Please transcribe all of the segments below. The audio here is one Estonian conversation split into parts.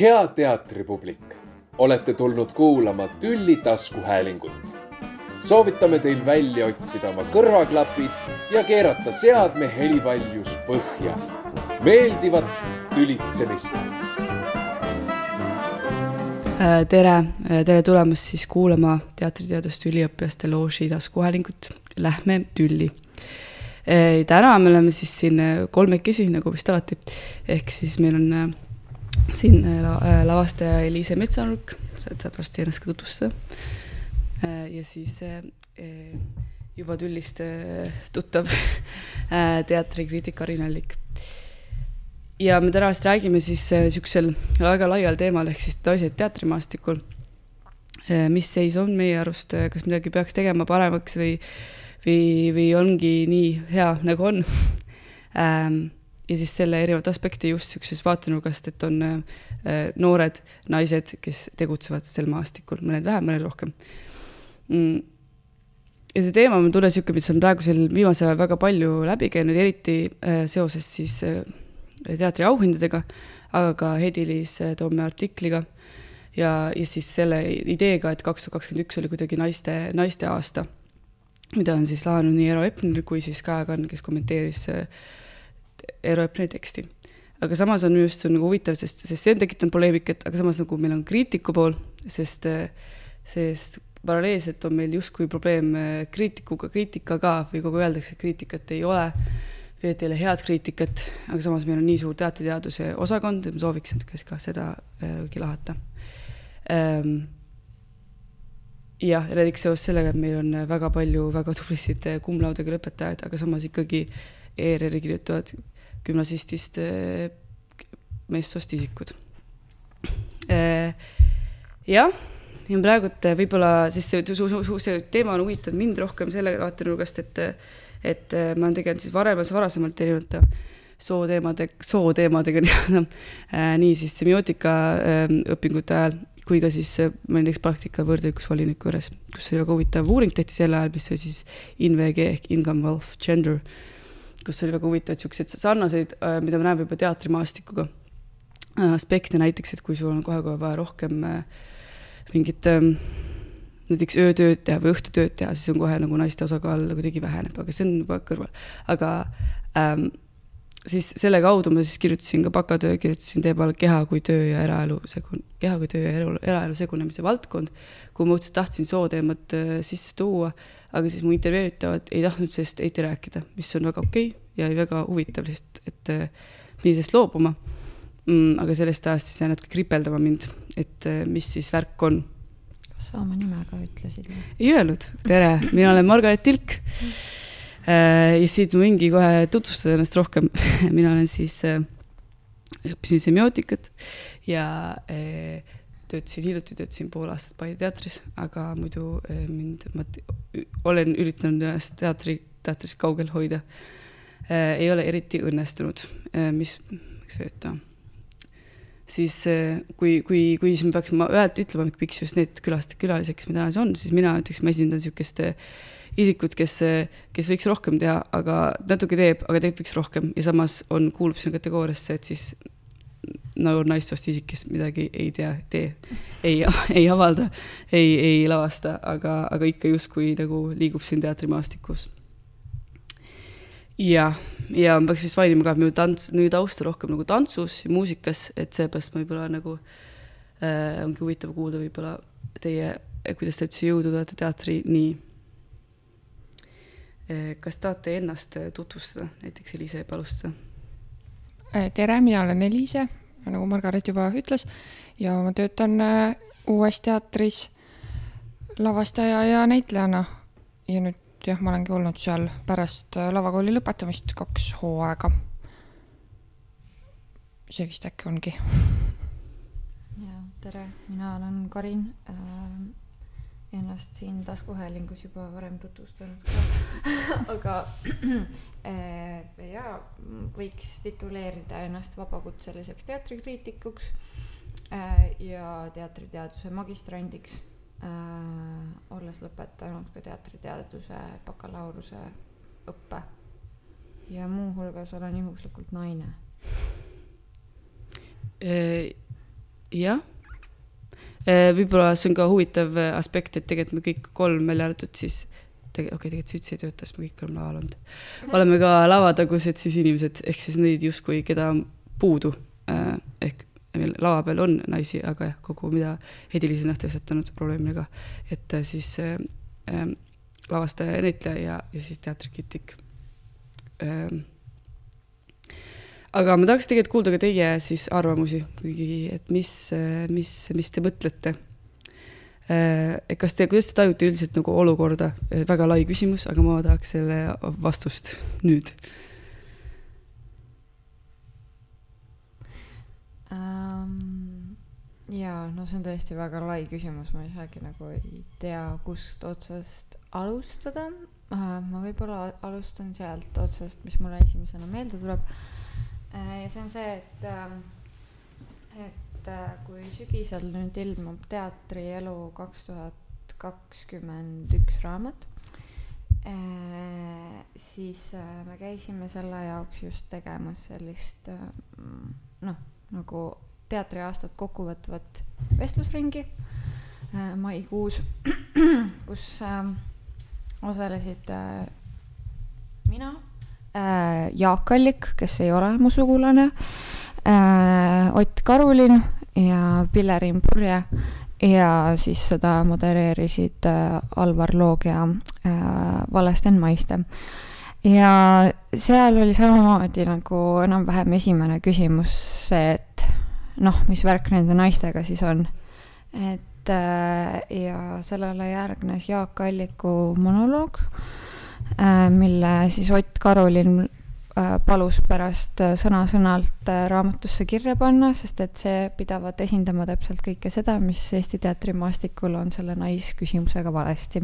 hea teatripublik, olete tulnud kuulama Tülli taskuhäälingut. soovitame teil välja otsida oma kõrvaklapid ja keerata seadme helivaljus põhja. meeldivat tülitsemist. tere, tere tulemast siis kuulama teatriteaduste üliõpilaste looži taskuhäälingut Lähme tülli täna me oleme siis siin kolmekesi, nagu vist alati, ehk siis meil on siin äh, lavastaja Eliise Metsanurk, sa saad varsti ennast ka tutvustada. Äh, ja siis äh, juba Tüllist tuttav teatrikriitik Karin Allik. ja me täna vist räägime siis niisugusel väga laial teemal ehk siis naised teatrimaastikul. mis seis on meie arust, kas midagi peaks tegema paremaks või, või, või ongi nii hea, nagu on ähm, ja siis selle erinevat aspekti just niisugusest vaatenurgast, et on äh, noored naised, kes tegutsevad sel maastikul, mõned vähem, mõned rohkem. Mm.. ja see teema mul tuleb niisugune, mis on praegusel viimasel ajal väga palju läbi käinud, eriti äh, seoses siis äh, teatriauhindadega, aga ka Hedi-Liis Toome artikliga. Ja, ja siis selle ideega, et kaks tuhat kakskümmend üks oli kuidagi naiste, naiste aasta, mida on siis lahanud nii Eero Epner kui siis Kaja Kann, kes kommenteeris äh, Eero-Epneri teksti. aga samas on minu arust see on nagu huvitav, sest, sest see on tekitanud poleemikat, aga samas nagu meil on kriitiku pool, sest, sest paralleelselt on meil justkui probleem kriitikuga, kriitikaga või kogu aeg öeldakse, et kriitikat ei ole või et ei ole head kriitikat, aga samas meil on nii suur teatriteaduse osakond, et ma sooviks natuke ka seda äh, lahata ähm, jah, näiteks seoses sellega, et meil on väga palju väga tublisid cum-laude'ga lõpetajaid, aga samas ikkagi ERR-i kirjutavad gümnasistist eh, meessoost isikud. Eh, jah, ja praegult võib-olla, sest see, see, see teema on huvitanud mind rohkem selle vaatenurgast, et, et ma olen tegelenud siis varemas, varasemalt erinevate sooteemade, sooteemadega nii-öelda, nii siis semiootika õpingute ajal kui ka siis olin näiteks praktika võrdõigusvoliniku juures, kus oli väga huvitav uuring tehti sel ajal, mis oli siis InVG ehk Income, Wealth, Gender kus oli väga huvitavaid siukseid sarnaseid, äh, mida me näeme juba teatrimaastikuga äh, aspekte näiteks, et kui sul on kohe-kohe vaja rohkem äh, mingit ähm, näiteks öötööd teha või õhtutööd teha, siis on kohe nagu naiste osakaal kuidagi väheneb, aga see on juba kõrval. aga ähm, siis selle kaudu ma siis kirjutasin ka bakatöö, kirjutasin teemal keha kui töö ja eraelu segun-, keha kui töö ja eraelu, eraelu segunemise valdkond, kuhu ma õudselt tahtsin sooteemat sisse tuua aga siis mu intervjueeritavad ei tahtnud sellest eriti rääkida, mis on väga okei okay ja väga huvitav lihtsalt, et pidin sellest loobuma mm,. aga sellest ajast siis jäi natuke kripeldama mind, et mis siis värk on. kas sa oma nime ka ütlesid? ei öelnud, tere, mina olen Margaret Tilk äh,. ja siit ma võingi kohe tutvustada ennast rohkem mina olen siis äh,, õppisin semiootikat ja äh, töötasin hiljuti, töötasin pool aastat Paide teatris, aga muidu eh, mind, ma olen üritanud ennast teatri, teatrist kaugel hoida. Eh, ei ole eriti õnnestunud, eh, mis, miks öelda siis kui, kui, kui siis me peaksime ühelt ütlema, miks just need külastajad, külalised, kes meil täna on, siis mina ütleks, ma esindan niisugust isikut, kes, kes võiks rohkem teha, aga natuke teeb, aga tegelikult võiks rohkem ja samas on, kuulub sinna kategooriasse, et siis nagu naissoost isik, kes midagi ei tea, tee, ei, ei avalda, ei, ei lavasta, aga, aga ikka justkui nagu liigub siin teatrimaastikus. jah, ja ma peaks vist mainima ka, et minu tants, minu taust on rohkem nagu tantsus ja muusikas, et seepärast ma võib-olla nagu äh, ongi huvitav kuulda võib-olla teie, kuidas te üldse jõudnud olete teatrini äh,. kas tahate ennast tutvustada, näiteks Eliise võib alustada Äh, tere, mina olen Eliise, nagu Margaret juba ütles ja ma töötan äh, Uues Teatris lavastaja ja näitlejana. ja nüüd jah, ma olengi olnud seal pärast äh, lavakooli lõpetamist kaks hooaega. see vist äkki ongi. ja tere, mina olen Karin äh, ennast siin taskuhäälingus juba varem tutvustanud ka aga äh, jaa, võiks tituleerida ennast vabakutseliseks teatrikriitikuks äh, ja teatriteaduse magistrandiks äh,, olles lõpetanud ka teatriteaduse bakalaureuse õppe. ja muuhulgas olen juhuslikult naine jah. Võib-olla see on ka huvitav aspekt, et tegelikult me kõik kolm, välja arvatud siis okei okay,, tegelikult see üldse ei tööta, sest me kõik oleme laval olnud. oleme ka lavatagused siis inimesed, ehk siis neid justkui, keda on puudu. ehk meil lava peal on naisi, aga jah, kogu, mida Hedi-Liis on tõstatanud probleemina ka, et siis äh, lavastaja ja näitleja ja, ja siis teatrikriitik äh, aga ma tahaks tegelikult kuulda ka teie siis arvamusi, kuigi, et mis, mis, mis te mõtlete. et kas te, kuidas te tajute üldiselt nagu olukorda, väga lai küsimus, aga ma tahaks selle vastust nüüd um,. ja no see on tõesti väga lai küsimus, ma isegi nagu ei tea, kust otsast alustada uh,. ma võib-olla alustan sealt otsast, mis mulle esimesena meelde tuleb Äh, ja see on see, et, ähm, et äh, kui sügisel nüüd ilmub Teatrielu kaks tuhat kakskümmend üks raamat, äh, siis me käisime selle jaoks just tegemas sellist noh, nagu teatriaastat kokkuvõtvat vestlusringi maikuus, kus osalesid mina Äh, Jaak Allik, kes ei ole mu sugulane, äh, Ott Karulin ja Pillerin Purje ja siis seda modereerisid äh, Alvar Loog ja Valesten Maiste. ja seal oli samamoodi nagu enam-vähem esimene küsimus see, et noh, mis värk nende naistega siis on. et ja sellele järgnes Jaak Alliku monoloog Äh, mille siis Ott Karolin äh, palus pärast äh, sõna-sõnalt raamatusse kirja panna, sest et see pidavat esindama täpselt kõike seda, mis Eesti teatrimaastikul on selle naisküsimusega valesti.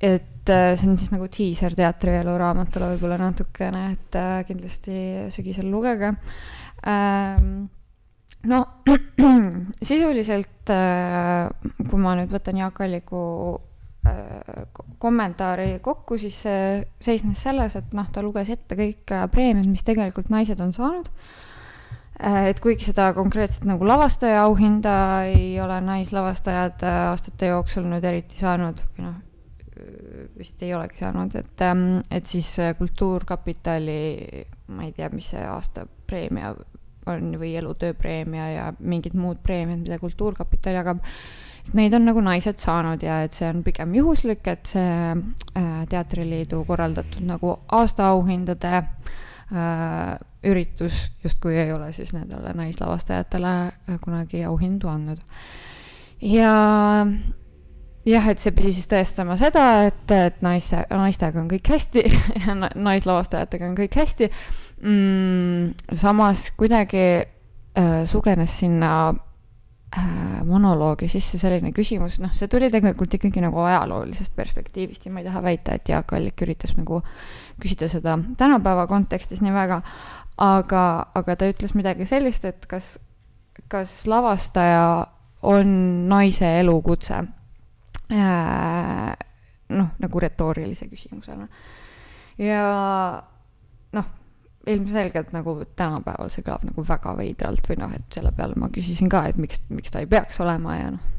et see on siis nagu diiser teatrielu raamatule võib-olla natukene, et kindlasti sügisel lugege. no sisuliselt, kui ma nüüd võtan Jaak Alliku Äh, kommentaari kokku, siis see seisnes selles, et noh, ta luges ette kõik äh, preemiad, mis tegelikult naised on saanud. Äh, et kuigi seda konkreetselt nagu lavastaja auhinda ei ole naislavastajad aastate jooksul nüüd eriti saanud või noh, vist ei olegi saanud, et, ähm, et siis Kultuurkapitali, ma ei tea, mis see aasta preemia on või elutööpreemia ja mingid muud preemiad, mida Kultuurkapital jagab neid on nagu naised saanud ja et see on pigem juhuslik, et see äh, Teatriliidu korraldatud nagu aastaauhindade äh, üritus justkui ei ole siis nendele naislavastajatele äh, kunagi auhindu andnud. ja jah, et see pidi siis tõestama seda, et, et naise, naistega on kõik hästi ja naislavastajatega on kõik hästi mm,. samas kuidagi äh, sugenes sinna monoloogi sisse selline küsimus, noh, see tuli tegelikult ikkagi nagu ajaloolisest perspektiivist ja ma ei taha väita, et Jaak Allik üritas nagu küsida seda tänapäeva kontekstis nii väga, aga, aga ta ütles midagi sellist, et kas, kas lavastaja on naise elukutse äh,. noh, nagu retoorilise küsimusena. ja noh ilmselgelt nagu tänapäeval see kõlab nagu väga veidralt või noh, et selle peale ma küsisin ka, et miks, miks ta ei peaks olema ja noh,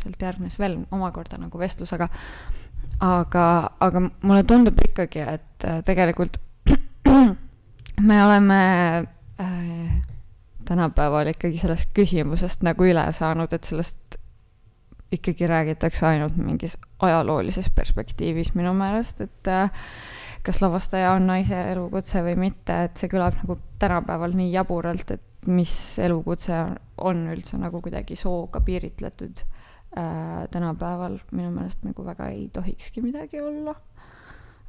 sealt järgnes veel omakorda nagu vestlus, aga aga, aga mulle tundub ikkagi, et äh, tegelikult me oleme äh, tänapäeval ikkagi sellest küsimusest nagu üle saanud, et sellest ikkagi räägitakse ainult mingis ajaloolises perspektiivis minu meelest, et äh, kas lavastaja on naise elukutse või mitte, et see kõlab nagu tänapäeval nii jaburalt, et mis elukutse on üldse nagu kuidagi sooga piiritletud äh, tänapäeval, minu meelest nagu väga ei tohikski midagi olla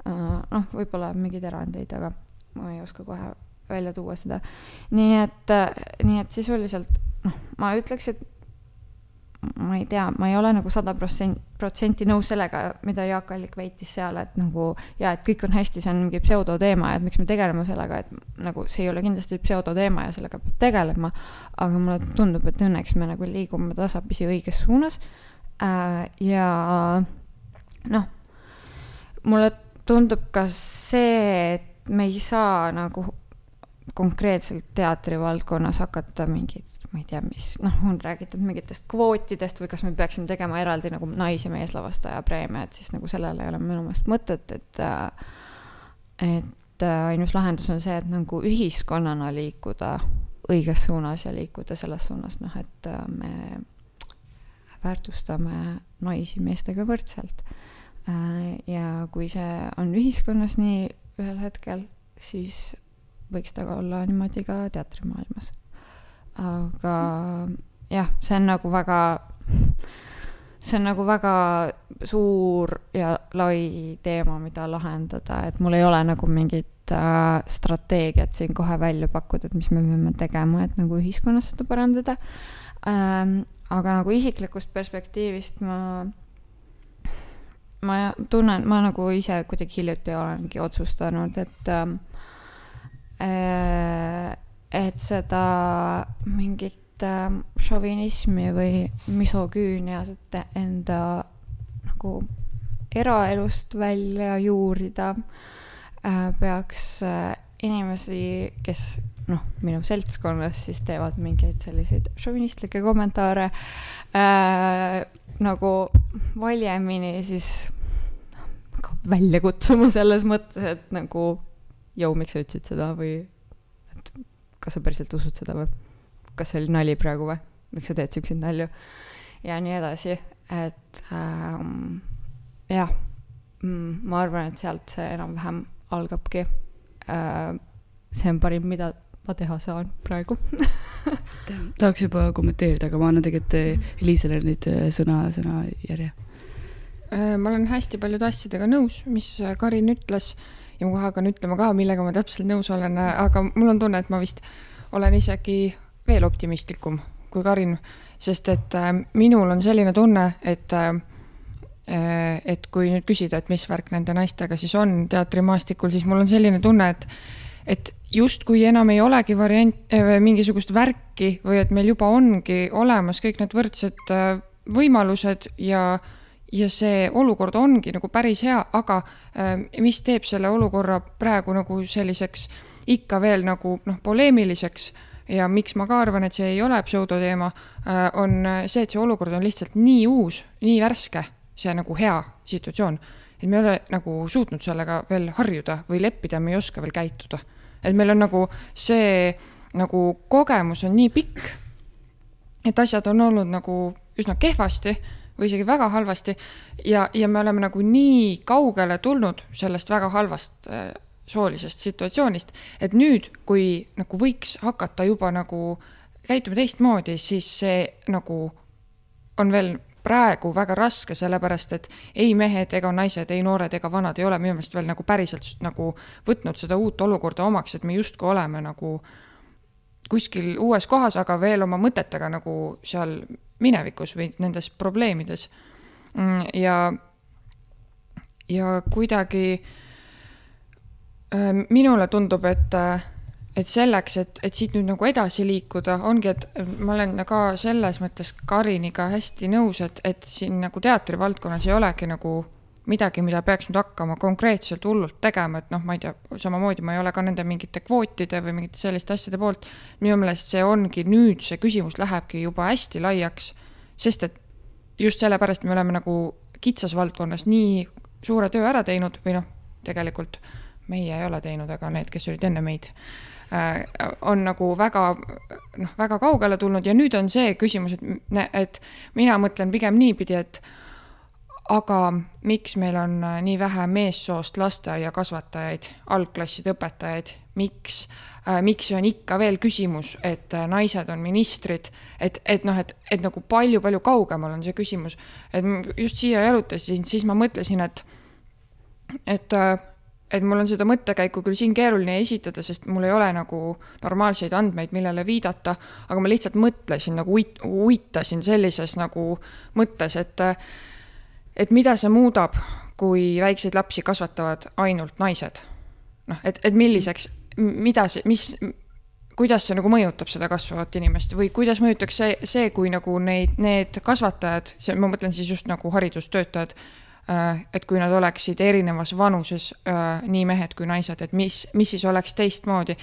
äh,. noh, võib-olla mingeid erandeid, aga ma ei oska kohe välja tuua seda. nii et, äh, nii et sisuliselt noh, ma ütleks, et ma ei tea, ma ei ole nagu sada protsenti nõus sellega, mida Jaak Allik väitis seal, et nagu ja et kõik on hästi, see on mingi pseudoteema ja et miks me tegeleme sellega, et nagu see ei ole kindlasti pseudoteema ja sellega peab tegelema. aga mulle tundub, et õnneks me nagu liigume tasapisi õiges suunas äh,. ja noh, mulle tundub ka see, et me ei saa nagu konkreetselt teatrivaldkonnas hakata mingeid, ma ei tea, mis, noh, on räägitud mingitest kvootidest või kas me peaksime tegema eraldi nagu nais- ja meeslavastaja preemia, et siis nagu sellele ei ole minu meelest mõtet, et äh, et äh, ainus lahendus on see, et nagu ühiskonnana liikuda õiges suunas ja liikuda selles suunas, noh, et äh, me väärtustame naisi meestega võrdselt. ja kui see on ühiskonnas nii ühel hetkel, siis võiks ta olla niimoodi ka teatrimaailmas. Aga jah, see on nagu väga, see on nagu väga suur ja lai teema, mida lahendada, et mul ei ole nagu mingit äh, strateegiat siin kohe välja pakkuda, et mis me peame tegema, et nagu ühiskonnas seda parandada ähm,. aga nagu isiklikust perspektiivist ma ma tunnen, ma nagu ise kuidagi hiljuti olengi otsustanud, et ähm, Äh, et seda mingit ähm, šovinismi või misoküüniat enda nagu eraelust välja juurida, äh, peaks äh, inimesi, kes noh, minu seltskonnas siis teevad mingeid selliseid šovinistlikke kommentaare äh, nagu valjemini siis nagu välja kutsuma selles mõttes, et nagu jõu, miks sa ütlesid seda? või kas sa päriselt usud seda või? Kas see oli nali praegu või, miks sa teed siukseid nalju? Ja nii edasi, et ähm, jah. Mm,, ma arvan, et sealt see enam-vähem algabki. Äh,. see on parim, mida ma teha saan praegu. Tahaks juba kommenteerida, aga ma annan tegelikult Eliisale nüüd äh, sõna, sõnajärje. Äh, ma olen hästi paljude asjadega nõus, mis Karin ütles ja ma kohe hakkan ütlema ka, millega ma täpselt nõus olen, aga mul on tunne, et ma vist olen isegi veel optimistlikum kui Karin, sest et äh, minul on selline tunne, et äh, et kui nüüd küsida, et mis värk nende naistega siis on teatrimaastikul, siis mul on selline tunne, et et justkui enam ei olegi variant äh,, mingisugust värki või et meil juba ongi olemas kõik need võrdsed äh, võimalused ja äh, ja see olukord ongi nagu päris hea, aga ähm, mis teeb selle olukorra praegu nagu selliseks ikka veel nagu noh, poleemiliseks ja miks ma ka arvan, et see ei ole pseudoteema, äh, on see, et see olukord on lihtsalt nii uus, nii värske, see nagu hea situatsioon, et me ei ole nagu suutnud sellega veel harjuda või leppida, me ei oska veel käituda. et meil on nagu see nagu kogemus on nii pikk, et asjad on olnud nagu üsna kehvasti või isegi väga halvasti. Ja, ja me oleme nagu nii kaugele tulnud sellest väga halvast äh, soolisest situatsioonist, et nüüd, kui nagu võiks hakata juba nagu käituma teistmoodi, siis see nagu on veel praegu väga raske, sellepärast et ei mehed ega naised, ei noored ega vanad ei ole minu meelest veel nagu päriselt nagu võtnud seda uut olukorda omaks, et me justkui oleme nagu kuskil uues kohas, aga veel oma mõtetega nagu seal minevikus või nendes probleemides. Mm, ja, ja kuidagi äh, minule tundub, et, äh, et selleks, et, et siit nüüd nagu edasi liikuda, ongi, et ma olen ka selles mõttes Kariniga hästi nõus, et, et siin nagu teatrivaldkonnas ei olegi nagu midagi, mida peaks nüüd hakkama konkreetselt hullult tegema, et noh, ma ei tea, samamoodi ma ei ole ka nende mingite kvootide või mingite selliste asjade poolt. minu meelest see ongi nüüd, see küsimus lähebki juba hästi laiaks, sest et just sellepärast me oleme nagu kitsas valdkonnas nii suure töö ära teinud või noh, tegelikult meie ei ole teinud, aga need, kes olid enne meid äh, on nagu väga noh, väga kaugele tulnud ja nüüd on see küsimus, et, et mina mõtlen pigem niipidi, et aga miks meil on äh, nii vähe meessoost lasteaiakasvatajaid, algklasside õpetajaid, miks? Äh,, miks see on ikka veel küsimus, et äh, naised on ministrid, et, et noh, et, et nagu palju-palju kaugemal on see küsimus. et just siia jalutasin, siis ma mõtlesin, et, et et mul on seda mõttekäiku küll siin keeruline esitada, sest mul ei ole nagu normaalseid andmeid, millele viidata, aga ma lihtsalt mõtlesin nagu uit-, uitasin sellises nagu mõttes, et et mida see muudab, kui väikseid lapsi kasvatavad ainult naised? noh, et, et milliseks, mida see, mis, kuidas see nagu mõjutab seda kasvavat inimest või kuidas mõjutaks see, see, kui nagu neid, need kasvatajad, see, ma mõtlen siis just nagu haridustöötajad, et kui nad oleksid erinevas vanuses, nii mehed kui naised, et mis, mis siis oleks teistmoodi,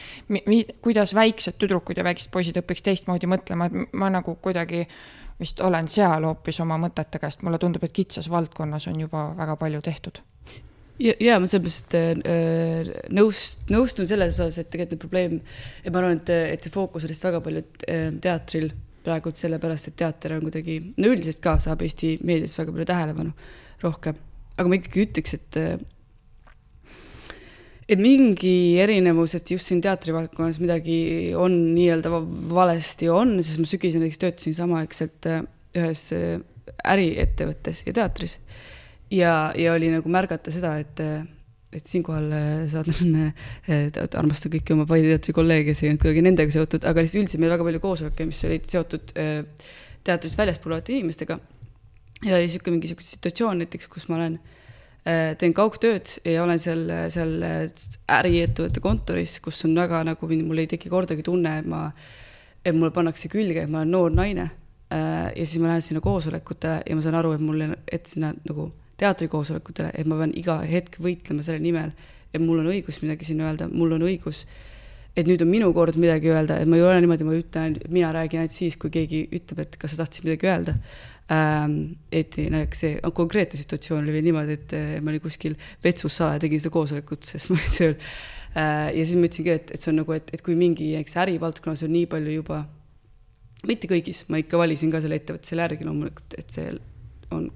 kuidas väiksed tüdrukud ja väiksed poisid õpiks teistmoodi mõtlema, et ma nagu kuidagi vist olen seal hoopis oma mõtetega, sest mulle tundub, et kitsas valdkonnas on juba väga palju tehtud. Ja, ja ma sellepärast äh, nõust-, nõustun selles osas, et tegelikult probleem, et ma arvan, et, et see fookus on lihtsalt väga palju äh, teatril praegu sellepärast, et teater on kuidagi, no üldiselt ka saab Eesti meedias väga palju tähelepanu rohkem, aga ma ikkagi ütleks, et et mingi erinevus, et just siin teatrivaldkonnas midagi on nii-öelda valesti on, sest ma sügisel näiteks töötasin samaaegselt äh, ühes äh, äriettevõttes ja teatris. ja, ja oli nagu märgata seda, et et siinkohal äh, saadan, armastan kõiki oma Paide teatri kolleege, see ei olnud kuidagi nendega seotud, aga lihtsalt üldiselt meil väga palju koosolekke, mis olid seotud äh, teatrist väljaspool olevate inimestega. ja oli sihuke mingisugune situatsioon näiteks, kus ma olen, äh, teen kaugtööd ja olen seal, seal äriettevõtte kontoris, kus on väga nagu, mul ei teki kordagi tunne, et ma, et mulle pannakse külge, et ma olen noor naine. ja siis ma lähen sinna koosolekutele ja ma saan aru, et mul, et sinna nagu teatrikoosolekutele, et ma pean iga hetk võitlema selle nimel, et mul on õigus midagi siin öelda, mul on õigus, et nüüd on minu kord midagi öelda, et ma ei ole niimoodi, ma ütlen, mina räägin ainult siis, kui keegi ütleb, et kas sa tahtsid midagi öelda ähm,. et näiteks see konkreetne situatsioon oli niimoodi, et ma olin kuskil vetsus salaja, tegin seda koosolekut, sest ma olin tööl äh,. ja siis ma ütlesingi, et, et see on nagu, et, et kui mingi, eks ärivaldkonnas on nii palju juba, mitte kõigis, ma ikka valisin ka selle ettevõtte selle järgi loomulikult, et see on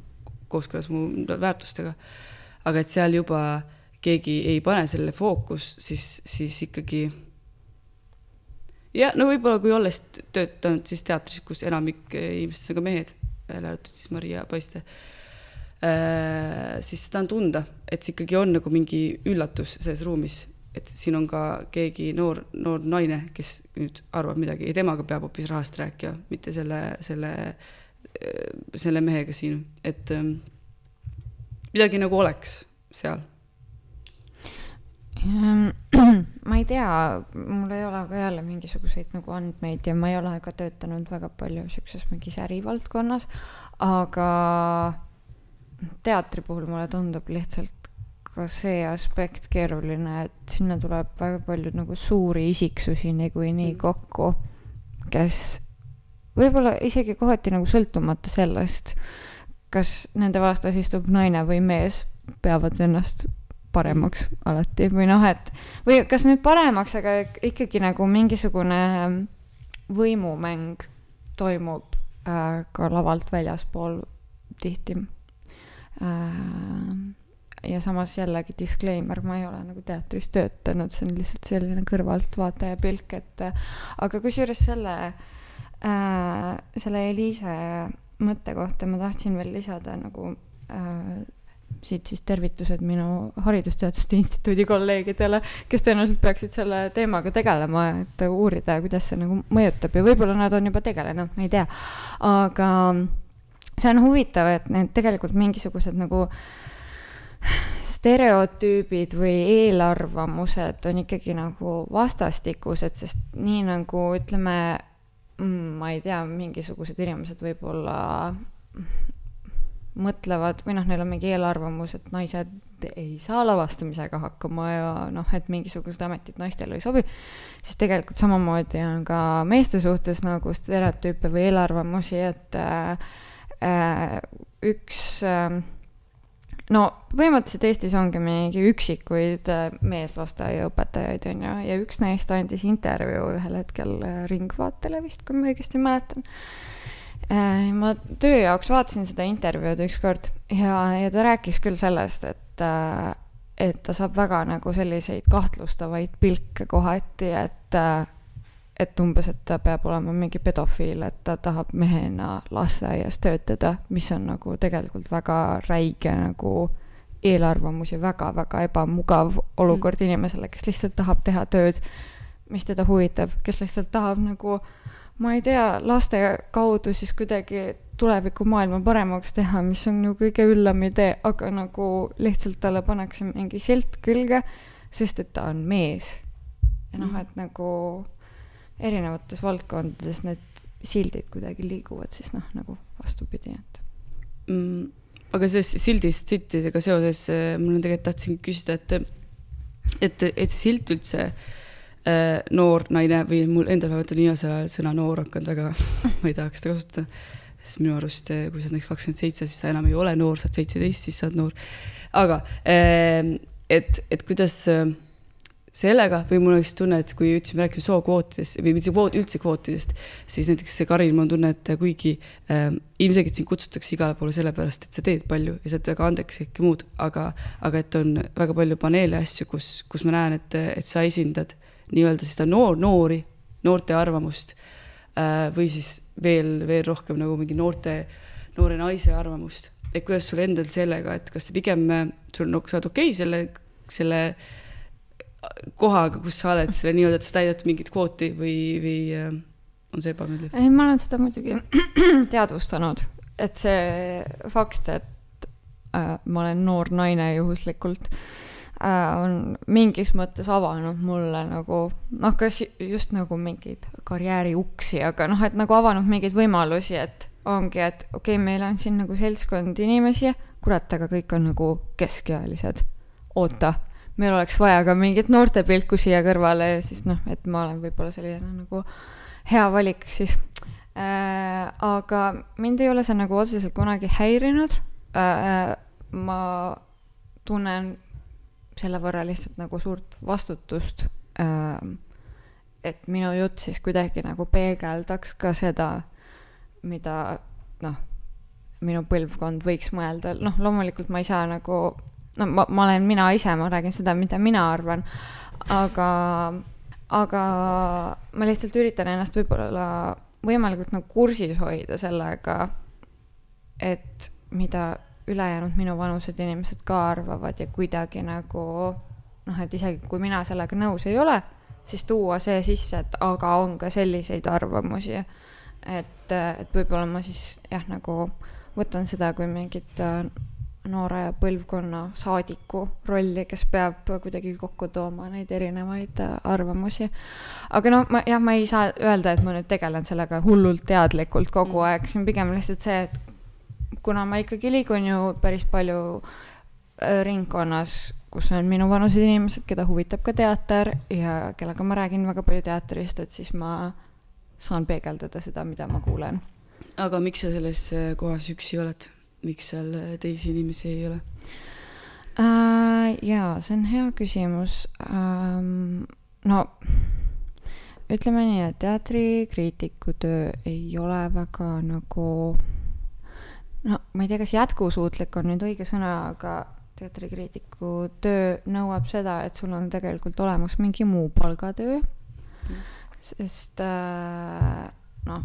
kooskõlas mu väärtustega. aga et seal juba keegi ei pane sellele fookus, siis, siis ikkagi. jah, no võib-olla kui olles töötanud siis teatris, kus enamik inimestest on ka mehed, välja arvatud siis Maria Paiste äh,. siis seda on tunda, et see ikkagi on nagu mingi üllatus selles ruumis, et siin on ka keegi noor, noor naine, kes nüüd arvab midagi ja temaga peab hoopis rahast rääkima, mitte selle, selle Äh, selle mehega siin, et ähm, midagi nagu oleks seal ma ei tea, mul ei ole ka jälle mingisuguseid nagu andmeid ja ma ei ole ka töötanud väga palju siukses mingis ärivaldkonnas, aga teatri puhul mulle tundub lihtsalt ka see aspekt keeruline, et sinna tuleb väga palju nagu suuri isiksusi niikuinii mm. kokku, kes võib-olla isegi kohati nagu sõltumata sellest, kas nende vastas istub naine või mees, peavad ennast paremaks alati või noh, et või kas nüüd paremaks, aga ikkagi nagu mingisugune võimumäng toimub äh, ka lavalt väljaspool tihti. Äh, ja samas jällegi disclaimer, ma ei ole nagu teatris töötanud, see on lihtsalt selline kõrvaltvaataja pilk, et aga kusjuures selle äh, äh, selle Eliise mõtte kohta ma tahtsin veel lisada nagu äh, siit siis tervitused minu Haridusteaduste Instituudi kolleegidele, kes tõenäoliselt peaksid selle teemaga tegelema, et uurida, kuidas see nagu mõjutab ja võib-olla nad on juba tegelenud, ma ei tea. aga see on huvitav, et need tegelikult mingisugused nagu stereotüübid või eelarvamused on ikkagi nagu vastastikused, sest nii nagu ütleme mm, ma ei tea, mingisugused inimesed võib-olla mõtlevad või noh, neil on mingi eelarvamus, et naised ei saa lavastamisega hakkama ja noh, et mingisugused ametid naistele ei sobi, siis tegelikult samamoodi on ka meeste suhtes nagu stereotüüpe või eelarvamusi, et äh, äh üks äh, no põhimõtteliselt Eestis ongi mingi üksikuid äh, meeslasteaiaõpetajaid, on ju, ja üks neist andis intervjuu ühel hetkel äh, Ringvaatele vist, kui ma õigesti mäletan. Äh, ma töö jaoks vaatasin seda intervjuud ükskord ja, ja ta rääkis küll sellest, et, et ta saab väga nagu selliseid kahtlustavaid pilke kohati, et et umbes, et ta peab olema mingi pedofiil, et ta tahab mehena lasteaias töötada, mis on nagu tegelikult väga räige nagu eelarvamus ja väga-väga ebamugav olukord mm. inimesele, kes lihtsalt tahab teha tööd, mis teda huvitab, kes lihtsalt tahab nagu ma ei tea, laste kaudu siis kuidagi tulevikumaailma paremaks teha, mis on ju kõige üllam idee, aga nagu lihtsalt talle pannakse mingi silt külge, sest et ta on mees. ja noh, mm. et nagu erinevates valdkondades need sildid kuidagi liiguvad siis noh, nagu vastupidi, et mm,. aga sellest sildist, siltidega seoses äh, mul on tegelikult tahtsin küsida, et, et, et see silt üldse äh, noor naine või mul endal vähemalt on viimasel ajal sõna noor hakanud väga ma ei tahaks seda kasutada. sest minu arust, äh, kui sa oled näiteks kakskümmend seitse, siis sa enam ei ole noor, sa oled seitseteist, siis sa oled noor. aga äh, et, et kuidas äh, sellega või mul oleks tunne, et kui ütlesime, rääkisime sookvootidest või mitte kvoot, üldse kvootidest, siis näiteks Karin, mul on tunne, et kuigi ähm, ilmselgelt sind kutsutakse igale poole sellepärast, et sa teed palju ja sa oled väga andekas ja kõike muud, aga, aga et on väga palju paneele asju, kus, kus ma näen, et, et sa esindad nii-öelda seda noor, noori, noorte arvamust äh, või siis veel, veel rohkem nagu mingi noorte, noore naise arvamust. et kuidas sul endal sellega, et kas pigem sul, no sa oled okei okay selle, selle kohaga, kus sa oled, selle nii-öelda, et sa täidad mingit kvooti või, või äh, on see ebameeldiv? ei, ma olen seda muidugi teadvustanud, et see fakt, et äh, ma olen noor naine juhuslikult äh,, on mingis mõttes avanud mulle nagu noh, kas just nagu mingeid karjääriuksi, aga noh, et nagu avanud mingeid võimalusi, et ongi, et okei okay,, meil on siin nagu seltskond inimesi, kurat, aga kõik on nagu keskealised. oota meil oleks vaja ka mingit noortepilku siia kõrvale ja siis noh, et ma olen võib-olla selline nagu hea valik siis äh,. aga mind ei ole see nagu otseselt kunagi häirinud äh,. ma tunnen selle võrra lihtsalt nagu suurt vastutust äh,. et minu jutt siis kuidagi nagu peegeldaks ka seda, mida noh, minu põlvkond võiks mõelda, noh, loomulikult ma ei saa nagu no ma, ma olen mina ise, ma räägin seda, mida mina arvan, aga, aga ma lihtsalt üritan ennast võib-olla võimalikult nagu kursis hoida sellega, et mida ülejäänud minuvanused inimesed ka arvavad ja kuidagi nagu noh, et isegi kui mina sellega nõus ei ole, siis tuua see sisse, et aga on ka selliseid arvamusi. et, et võib-olla ma siis jah, nagu võtan seda kui mingit noore põlvkonna saadiku rolli, kes peab kuidagi kokku tooma neid erinevaid äh, arvamusi. aga noh, ma jah, ma ei saa öelda, et ma nüüd tegelen sellega hullult teadlikult kogu mm. aeg, see on pigem lihtsalt see, et kuna ma ikkagi liigun ju päris palju äh, ringkonnas, kus on minuvanused inimesed, keda huvitab ka teater ja kellega ma räägin väga palju teatrist, et siis ma saan peegeldada seda, mida ma kuulen. aga miks sa selles äh, kohas üksi oled? miks seal teisi inimesi ei ole äh,? jaa, see on hea küsimus ähm,. no ütleme nii, et teatrikriitiku töö ei ole väga nagu no ma ei tea, kas jätkusuutlik on nüüd õige sõna, aga teatrikriitiku töö nõuab seda, et sul on tegelikult olemas mingi muu palgatöö mm.. sest äh, noh,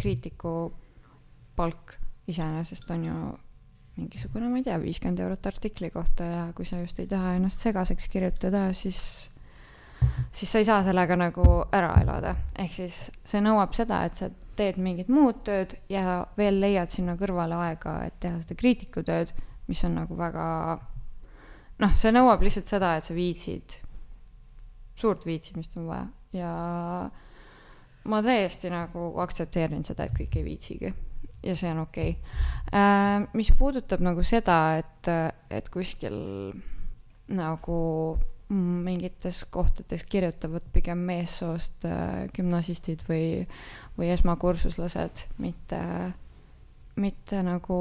kriitiku palk iseenesest on ju mingisugune, ma ei tea, viiskümmend eurot artikli kohta ja kui sa just ei taha ennast segaseks kirjutada, siis, siis sa ei saa sellega nagu ära elada. ehk siis see nõuab seda, et sa teed mingit muud tööd ja veel leiad sinna kõrvale aega, et teha seda kriitikutööd, mis on nagu väga noh, see nõuab lihtsalt seda, et sa viitsid, suurt viitsimist on vaja. Ja ma täiesti nagu aktsepteerin seda, et kõik ei viitsigi. Ja see on okei. Okay.. Äh, mis puudutab nagu seda, et, et kuskil nagu mingites kohtades kirjutavad pigem meessoost äh, gümnasistid või, või esmakursuslased, mitte, mitte nagu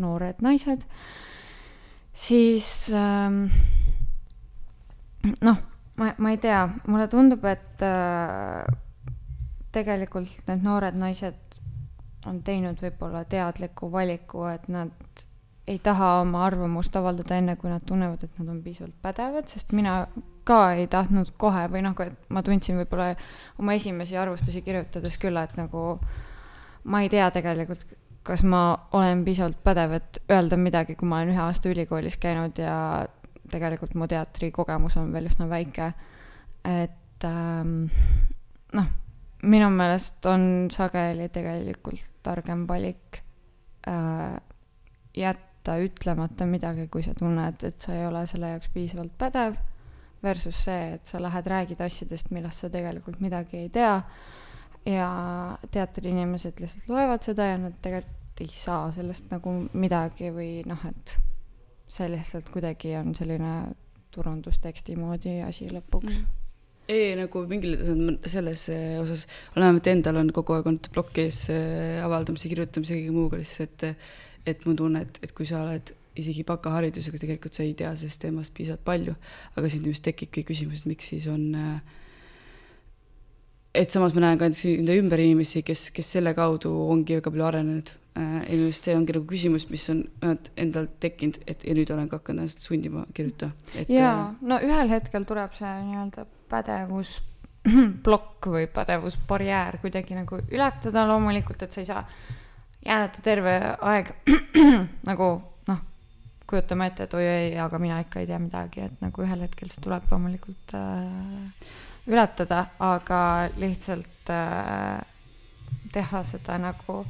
noored naised, siis ähm, noh, ma, ma ei tea, mulle tundub, et äh, tegelikult need noored naised on teinud võib-olla teadliku valiku, et nad ei taha oma arvamust avaldada enne, kui nad tunnevad, et nad on piisavalt pädevad, sest mina ka ei tahtnud kohe või noh, et ma tundsin võib-olla oma esimesi arvustusi kirjutades küll, et nagu ma ei tea tegelikult, kas ma olen piisavalt pädev, et öelda midagi, kui ma olen ühe aasta ülikoolis käinud ja tegelikult mu teatrikogemus on veel üsna väike. et ähm, noh minu meelest on sageli tegelikult targem valik äh, jätta ütlemata midagi, kui sa tunned, et sa ei ole selle jaoks piisavalt pädev, versus see, et sa lähed, räägid asjadest, millest sa tegelikult midagi ei tea. Ja teatriinimesed lihtsalt loevad seda ja nad tegelikult ei saa sellest nagu midagi või noh, et see lihtsalt kuidagi on selline turundusteksti moodi asi lõpuks. Mm. Ei, nagu mingil selles eh, osas, vähemalt endal on kogu aeg olnud plokk ees eh, avaldamise, kirjutamise, kõige muuga lihtsalt, et, et mul tunne, et, et kui sa oled isegi bakaharidusega, tegelikult sa ei tea sellest teemast piisavalt palju, aga sind just tekibki küsimus, et miks siis on äh, et samas ma näen ka enda ümber inimesi, kes, kes selle kaudu ongi väga palju arenenud äh,. ja minu arust see ongi nagu küsimus, mis on endal tekkinud, et ja nüüd olen ka hakanud ennast sundima kirjutama. jaa, äh, no ühel hetkel tuleb see nii-öelda pädevus plokk või pädevusbarjäär kuidagi nagu ületada loomulikult, et sa ei saa jääda terve aeg nagu noh, kujutame ette, et oi-oi, aga mina ikka ei tea midagi, et nagu ühel hetkel see tuleb loomulikult äh, ületada, aga lihtsalt äh, teha seda nagu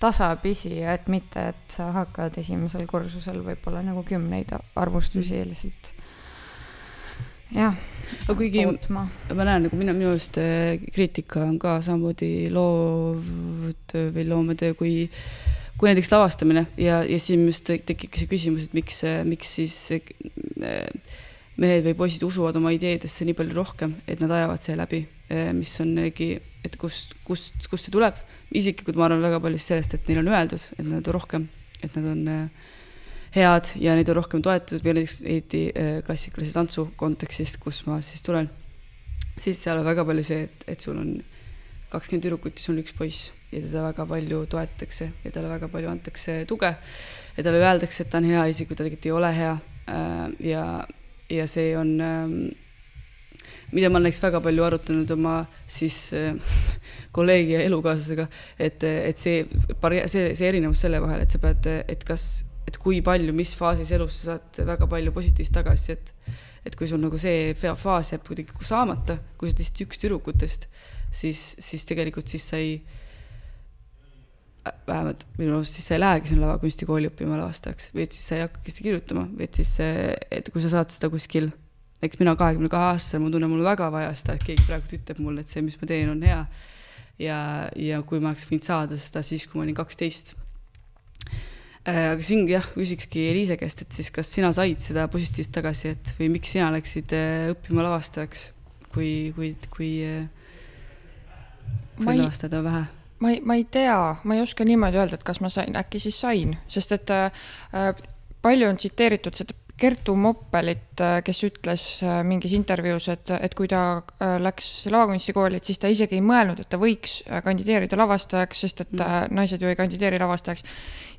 tasapisi, et mitte, et sa hakkad esimesel kursusel võib-olla nagu kümneid arvustusi mm. lihtsalt jah. aga kuigi ootma. ma näen nagu mina, minu arust äh, kriitika on ka samamoodi loovtöö või loometöö kui kui näiteks lavastamine ja, ja siin just tekibki see küsimus, et miks, miks siis äh, mehed või poisid usuvad oma ideedesse nii palju rohkem, et nad ajavad see läbi, eh, mis on jällegi, et kust, kust, kust see tuleb. isiklikult ma arvan väga palju sellest, et neile on öeldud, et nad on rohkem, et nad on eh, head ja neid on rohkem toetatud või näiteks eriti eh, klassikalise tantsu kontekstist, kus ma siis tulen, siis seal on väga palju see, et, et sul on kakskümmend tüdrukut ja sul on üks poiss ja teda väga palju toetatakse ja talle väga palju antakse tuge ja talle öeldakse, et ta on hea, isegi kui ta tegelikult ei ole hea. ja, ja see on, ähm, mida ma näiteks väga palju arutanud oma siis äh, kolleegi ja elukaaslasega, et, et see, see, see erinevus selle vahel, et sa pead, et kas, et kui palju, mis faasis elus sa saad väga palju positiivset tagasisidet, et kui sul nagu see faas jääb kuidagi saamata, kui sa oled lihtsalt üks tüdrukutest, siis, siis tegelikult siis sa ei vähemalt minu arust siis sa ei lähegi sinna lavakunstikooli õppima lavastajaks, või et siis sa ei hakkagi seda kirjutama, või et siis, et kui sa saad seda kuskil, näiteks mina kahekümne kahe aastasena, ma tunnen, mul väga vaja seda, et keegi praegu ütleb mulle, et see, mis ma teen, on hea. ja, ja kui ma oleks võinud saada seda siis, kui ma olin kaksteist. Äh, aga siin jah, küsikski Eliise käest, et siis kas sina said seda positiivset tagasisidet või miks sina läksid äh, õppima lavastajaks, kui, kui, kui, kui lavastajad on vähe? ma ei, ma ei tea, ma ei oska niimoodi öelda, et kas ma sain, äkki siis sain, sest et äh, palju on tsiteeritud seda Kertu Moppelit, äh, kes ütles äh, mingis intervjuus, et, et kui ta äh, läks lavakunstikooli, et siis ta isegi ei mõelnud, et ta võiks kandideerida lavastajaks, sest et mm. naised ju ei kandideeri lavastajaks.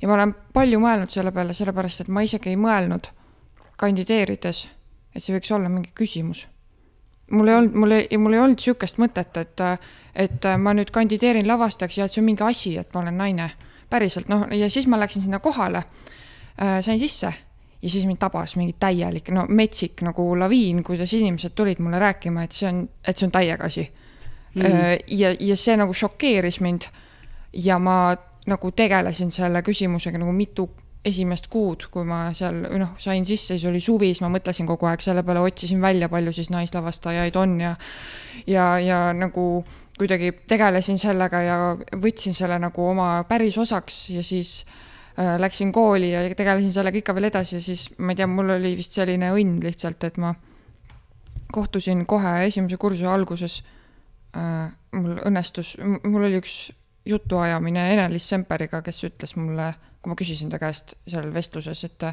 ja ma olen palju mõelnud selle peale, sellepärast et ma isegi ei mõelnud kandideerides, et see võiks olla mingi küsimus. mul ei olnud, mul ei, mul ei olnud niisugust mõtet, et et ma nüüd kandideerin lavastajaks ja et see on mingi asi, et ma olen naine. päriselt, noh, ja siis ma läksin sinna kohale sain sisse ja siis mind tabas mingi täielik, no metsik nagu laviin, kuidas inimesed tulid mulle rääkima, et see on, et see on täiega asi mm. -hmm. ja, ja see nagu šokeeris mind. ja ma nagu tegelesin selle küsimusega nagu mitu esimest kuud, kui ma seal noh, sain sisse, siis oli suvi, siis ma mõtlesin kogu aeg selle peale, otsisin välja, palju siis naislavastajaid on ja ja, ja nagu kuidagi tegelesin sellega ja võtsin selle nagu oma päris osaks ja siis äh, läksin kooli ja tegelesin sellega ikka veel edasi ja siis ma ei tea, mul oli vist selline õnn lihtsalt, et ma kohtusin kohe esimese kursuse alguses äh,. mul õnnestus, mul oli üks jutuajamine Ene-Liis Semperiga, kes ütles mulle, kui ma küsisin ta käest seal vestluses, et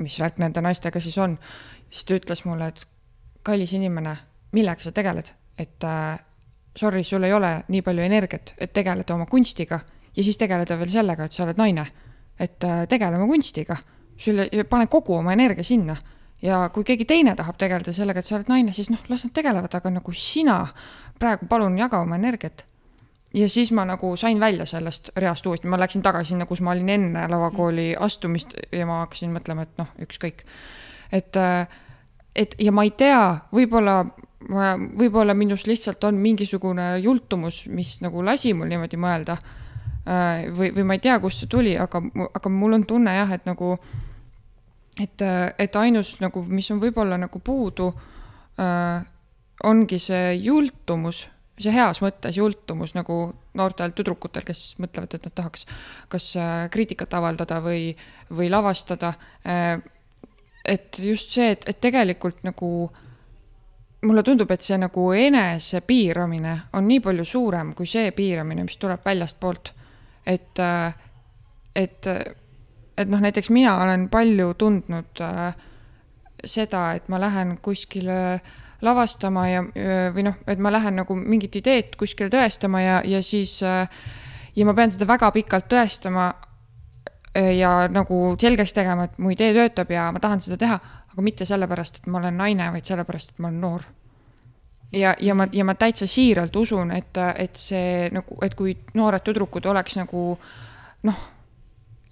mis värk nende naistega siis on, siis ta ütles mulle, et kallis inimene, millega sa tegeled, et äh, sorry, sul ei ole nii palju energiat, et tegeleda oma kunstiga ja siis tegeleda veel sellega, et sa oled naine. Et äh, tegele oma kunstiga, sul, pane kogu oma energia sinna ja kui keegi teine tahab tegeleda sellega, et sa oled naine, siis noh, las nad tegelevad, aga nagu sina praegu palun jaga oma energiat. ja siis ma nagu sain välja sellest reast uuesti, ma läksin tagasi sinna, kus ma olin enne lavakooli astumist ja ma hakkasin mõtlema, et noh, ükskõik. et, äh, et ja ma ei tea, võib-olla ma, võib-olla minus lihtsalt on mingisugune jultumus, mis nagu lasi mul niimoodi mõelda. Äh, või, või ma ei tea, kust see tuli, aga, aga mul on tunne jah, et nagu, et, et ainus nagu, mis on võib-olla nagu puudu, äh, ongi see jultumus see heas mõttes jultumus nagu noortel tüdrukutel, kes mõtlevad, et nad tahaks kas äh, kriitikat avaldada või, või lavastada. Et just see, et, et tegelikult nagu mulle tundub, et see nagu enese piiramine on nii palju suurem kui see piiramine, mis tuleb väljastpoolt. Et, äh, et, et noh, näiteks mina olen palju tundnud äh, seda, et ma lähen kuskile lavastama ja, või noh, et ma lähen nagu mingit ideed kuskile tõestama ja, ja siis ja ma pean seda väga pikalt tõestama ja nagu selgeks tegema, et mu idee töötab ja ma tahan seda teha, aga mitte sellepärast, et ma olen naine, vaid sellepärast, et ma olen noor. Ja, ja ma, ja ma täitsa siiralt usun, et, et see nagu, et kui noored tüdrukud oleks nagu noh,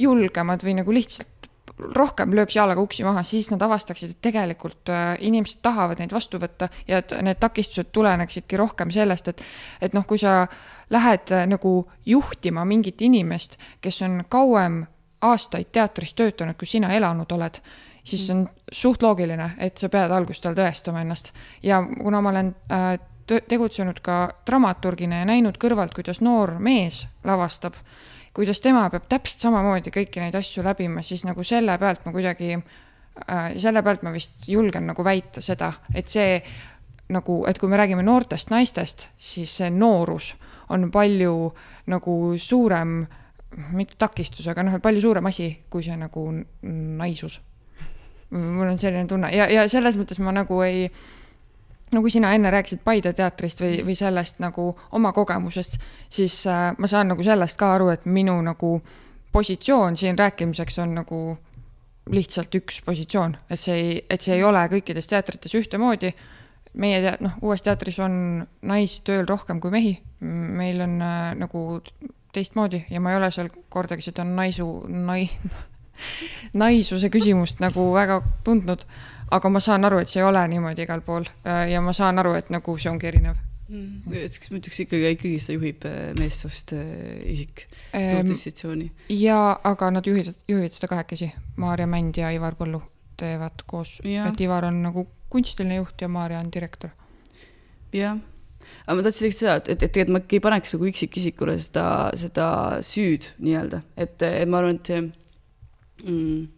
julgemad või nagu lihtsalt rohkem lööks jalaga uksi maha, siis nad avastaksid, et tegelikult äh, inimesed tahavad neid vastu võtta ja et need takistused tuleneksidki rohkem sellest, et, et noh, kui sa lähed äh, nagu juhtima mingit inimest, kes on kauem aastaid teatris töötanud, kus sina elanud oled, siis on suht loogiline, et sa pead alguses tal tõestama ennast. ja kuna ma olen äh, tegutsenud ka dramaturgina ja näinud kõrvalt, kuidas noor mees lavastab kuidas tema peab täpselt samamoodi kõiki neid asju läbima, siis nagu selle pealt ma kuidagi äh,, selle pealt ma vist julgen nagu väita seda, et see nagu, et kui me räägime noortest naistest, siis see noorus on palju nagu suurem, mitte takistus, aga noh, palju suurem asi, kui see nagu naisus. Mul on selline tunne. Ja, ja selles mõttes ma nagu ei kui sina enne rääkisid Paide teatrist või, või sellest nagu oma kogemusest, siis äh, ma saan nagu sellest ka aru, et minu nagu positsioon siin rääkimiseks on nagu lihtsalt üks positsioon, et see ei, et see ei ole kõikides teatrites ühtemoodi. meie tea-, noh, uues teatris on naisi tööl rohkem kui mehi, meil on äh, nagu teistmoodi ja ma ei ole seal kordagi seda naisu, nai-, naisuse küsimust nagu väga tundnud aga ma saan aru, et see ei ole niimoodi igal pool äh, ja ma saan aru, et nagu see ongi erinev mm.. et kas ma ütleks ikkagi, ikkagi seda juhib äh, meessoost äh, isik suurt institutsiooni? jaa, aga nad juhivad, juhivad seda kahekesi. Maarja Mänd ja Ivar Põllu teevad koos, et Ivar on nagu kunstiline juht ja Maarja on direktor. jah, aga ma tahtsin öelda seda, et, et, tegelikult ma ei paneks nagu üksikisikule seda, seda süüd nii-öelda, et, et ma arvan, et see mm,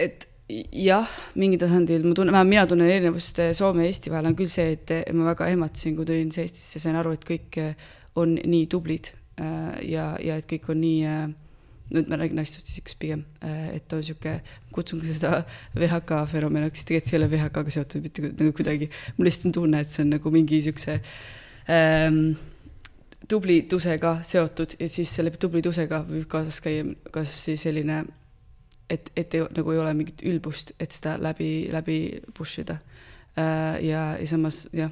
et jah, mingil tasandil ma tunnen, vähemalt mina tunnen erinevust eh, Soome ja Eesti vahel on küll see, et ma väga ehmatasin, kui tulin Eestisse, sain aru, et kõik eh, on nii tublid eh, ja, ja et kõik on nii nüüd ma räägin naistust isikust pigem, et on sihuke, kutsun ka seda VHK fenomeniks, tegelikult see ei ole VHK-ga seotud mitte nagu kuidagi. mul lihtsalt on tunne, et see on nagu mingi siukse ähm, tublitusega seotud ja siis selle tublitusega võib kaasas käia kas siis selline et, et ei, nagu ei ole mingit ülbust, et seda läbi, läbi push ida. Äh, ja, ja samas jah.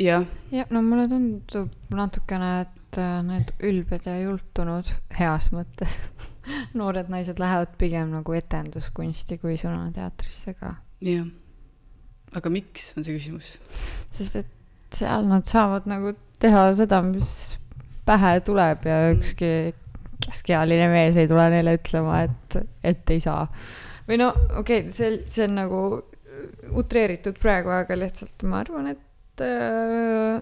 jah. jah, no mulle tundub natukene, et äh, need ülbed ja jultunud heas mõttes noored naised lähevad pigem nagu etenduskunsti kui sõnateatrisse ka. jah, aga miks, on see küsimus. sest et seal nad saavad nagu teha seda, mis pähe tuleb ja ükski keskealine mees ei tule neile ütlema, et, et ei saa. või no okei okay,, see, see on nagu utreeritud praegu, aga lihtsalt ma arvan, et äh,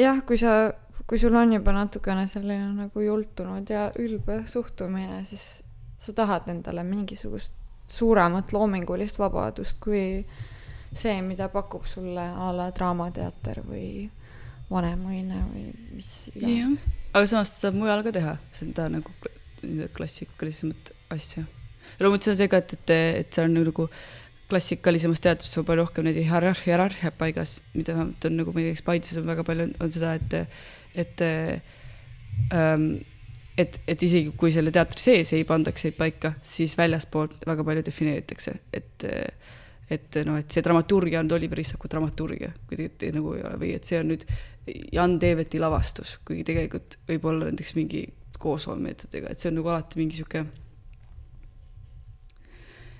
jah, kui sa, kui sul on juba natukene selline nagu jultunud ja ülbe suhtumine, siis sa tahad endale mingisugust suuremat loomingulist vabadust kui see, mida pakub sulle a la Draamateater või Vanemuine või mis iganes. Aga samas saab mujal ka teha. Seda nagu klassikalisemat asja. loomulikult see on see ka, et, et, et see on nagu klassikalisemas teatris on palju rohkem neid hierarhia, hierarhiat paigas, mida vähemalt on nagu näiteks Paides on väga palju, on seda, et, et ähm, et, et isegi kui selle teatri sees ei pandaks neid paika, siis väljaspoolt väga palju defineeritakse, et et noh, et see dramaturgia on Oliver Issaku dramaturgia, kui tegelikult nagu ei ole või et see on nüüd Jan Teeveti lavastus, kuigi tegelikult võib olla näiteks mingi koosloommeetodiga, et see on nagu alati mingi sihuke.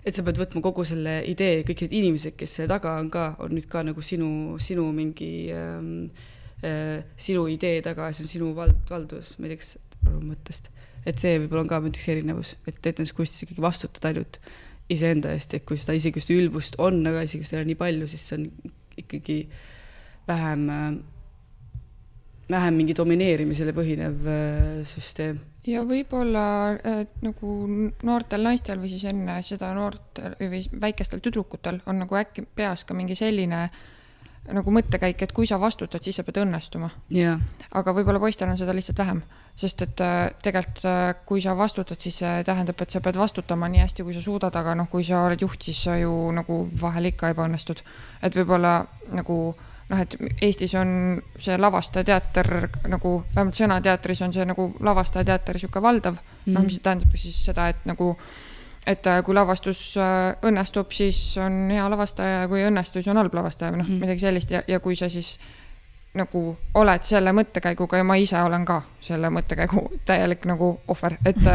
et sa pead võtma kogu selle idee, kõik need inimesed, kes selle taga on ka, on nüüd ka nagu sinu, sinu mingi ähm, äh, sinu idee taga, see on sinu vald, valdus, ma ei tea, kas mõttest. et see võib-olla on ka näiteks erinevus, et etenduskunstis ikkagi vastutad ainult iseenda eest, et kui seda isegi just ülbust on, aga seda ei ole nii palju, siis see on ikkagi vähem äh, vähem mingi domineerimisele põhinev äh, süsteem. ja võib-olla äh, nagu noortel naistel või siis enne seda noortel või väikestel tüdrukutel on nagu äkki peas ka mingi selline nagu mõttekäik, et kui sa vastutad, siis sa pead õnnestuma. Yeah.. aga võib-olla poistel on seda lihtsalt vähem, sest et äh, tegelikult äh, kui sa vastutad, siis see tähendab, et sa pead vastutama nii hästi, kui sa suudad, aga noh, kui sa oled juht, siis sa ju nagu vahel ikka ebaõnnestud. et võib-olla nagu noh, et Eestis on see lavastajateater nagu, vähemalt sõnateatris on see nagu lavastajateater niisugune valdav mm, -hmm. noh, mis tähendab siis seda, et nagu et äh, kui lavastus õnnestub, siis on hea lavastaja ja kui ei õnnestu, siis on halb lavastaja või noh mm midagi sellist ja, ja kui sa siis nagu oled selle mõttekäiguga ja ma ise olen ka selle mõttekäigu täielik nagu ohver, et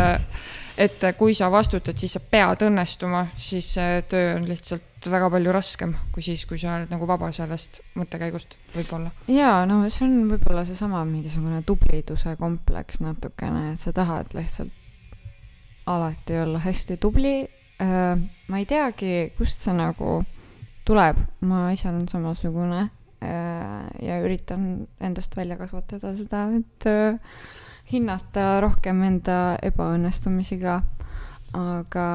et kui sa vastutad, siis sa pead õnnestuma, siis see töö on lihtsalt väga palju raskem kui siis, kui sa oled nagu vaba sellest mõttekäigust, võib-olla. jaa, no see on võib-olla seesama mingisugune tubliduse kompleks natukene, et sa tahad lihtsalt alati olla hästi tubli. Ma ei teagi, kust see nagu tuleb, ma ise olen samasugune ja üritan endast välja kasvatada seda, et äh, hinnata rohkem enda ebaõnnestumisi ka. aga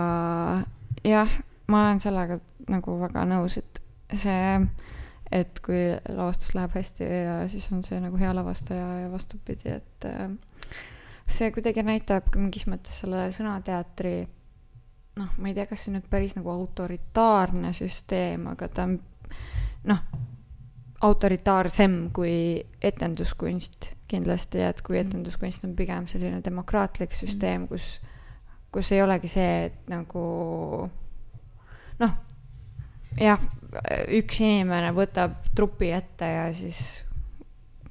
jah, ma olen sellega nagu väga nõus, et see, et kui lavastus läheb hästi ja siis on see nagu hea lavastaja ja vastupidi, et äh, see kuidagi näitab mingis mõttes selle sõnateatri noh, ma ei tea, kas see nüüd päris nagu autoritaarne süsteem, aga ta on noh, autoritaarsem kui etenduskunst kindlasti, et kui mm. etenduskunst on pigem selline demokraatlik mm. süsteem, kus, kus ei olegi see, et nagu noh, jah, üks inimene võtab trupi ette ja siis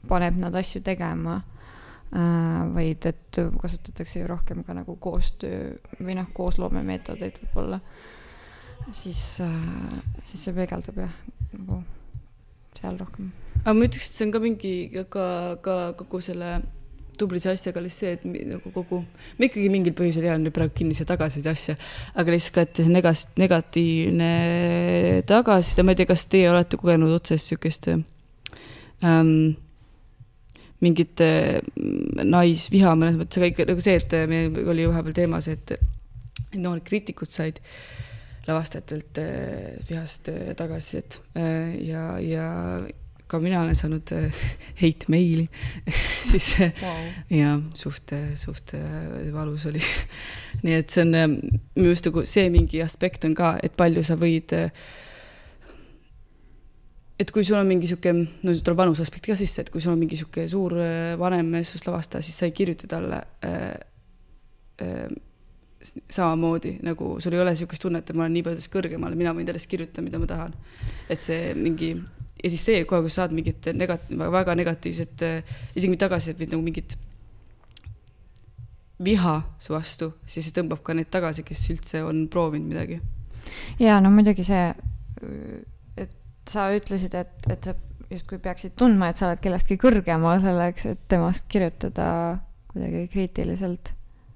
paneb nad asju tegema äh,, vaid et kasutatakse ju rohkem ka nagu koostöö või noh, koosloomemeetodeid võib-olla, siis äh,, siis see peegeldab jah, nagu seal rohkem. aga ma ütleks, et see on ka mingi, ka, ka kogu selle tublise asjaga oli see, et nagu kogu, ma ikkagi mingil põhjusel jään nüüd praegu kinni siia tagasiside asja, aga lihtsalt ka, et see negas-, negatiivne tagasiside, ma ei tea, kas teie olete kogenud otsest niisugust ähm, mingit äh, naisviha mõnes mõttes, aga ikka nagu see, et meil oli vahepeal teemas, et noored kriitikud said äh, lavastajatelt äh, vihast äh, tagasisidet äh, ja, ja ka mina olen saanud hate meili siis wow. ja suht, suht valus oli. Nii et see on minu arust nagu see mingi aspekt on ka, et palju sa võid et kui sul on mingi sihuke, no tuleb vanuse aspekt ka sisse, et kui sul on mingi sihuke suur vanem meessoost lavastaja, siis sa ei kirjuta talle äh, äh, samamoodi nagu sul ei ole niisugust tunnet, et ma olen nii palju sellest kõrgemal, mina võin sellest kirjutada, mida ma tahan. et see mingi ja siis see kohe, kui sa saad mingit negat-, väga negatiivset, isegi mitte tagasisidet, vaid nagu mingit viha su vastu, siis see tõmbab ka neid tagasi, kes üldse on proovinud midagi. ja no muidugi see, et sa ütlesid, et, et sa justkui peaksid tundma, et sa oled kellestki kõrgemal selleks, et temast kirjutada kuidagi kriitiliselt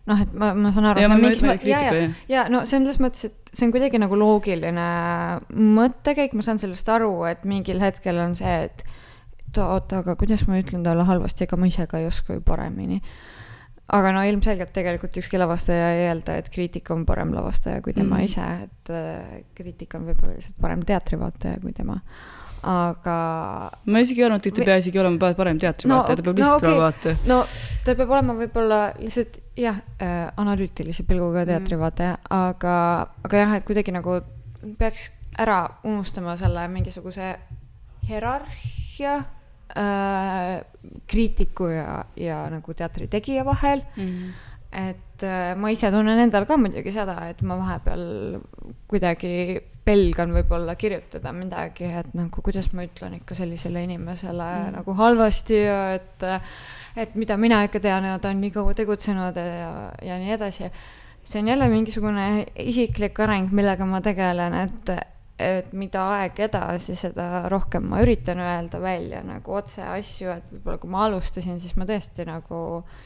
noh, et ma, ma saan aru. ja, ma, ja, ja, ja no selles mõttes, et see on kuidagi nagu loogiline mõttekäik, ma saan sellest aru, et mingil hetkel on see, et oota, aga kuidas ma ütlen talle halvasti, ega ma ise ka ei oska ju paremini. aga no ilmselgelt tegelikult ükski lavastaja ei eelda, et kriitik on parem lavastaja kui tema mm ise, et äh, kriitik on võib-olla lihtsalt parem teatrivaataja kui tema aga. ma isegi ei arva, et ta ei pea isegi olema parem teatrivaataja no,, ta peab lihtsalt no, okay. vaataja. no ta peab olema võib-olla lihtsalt jah äh,, analüütilise pilguga mhm. teatrivaataja mm., aga, aga jah, et kuidagi nagu peaks ära unustama selle mingisuguse hierarhia äh, kriitiku ja, ja nagu teatri tegija vahel mm. -hmm et äh, ma ise tunnen endal ka muidugi seda, et ma vahepeal kuidagi pelgan võib-olla kirjutada midagi, et nagu kuidas ma ütlen ikka sellisele inimesele mm. nagu halvasti ja et, et mida mina ikka tean ja ta on nii kaua tegutsenud ja, ja nii edasi. see on jälle mingisugune isiklik areng, millega ma tegelen, et, et mida aeg edasi, seda rohkem ma üritan öelda välja nagu otse asju, et võib-olla kui ma alustasin, siis ma tõesti nagu,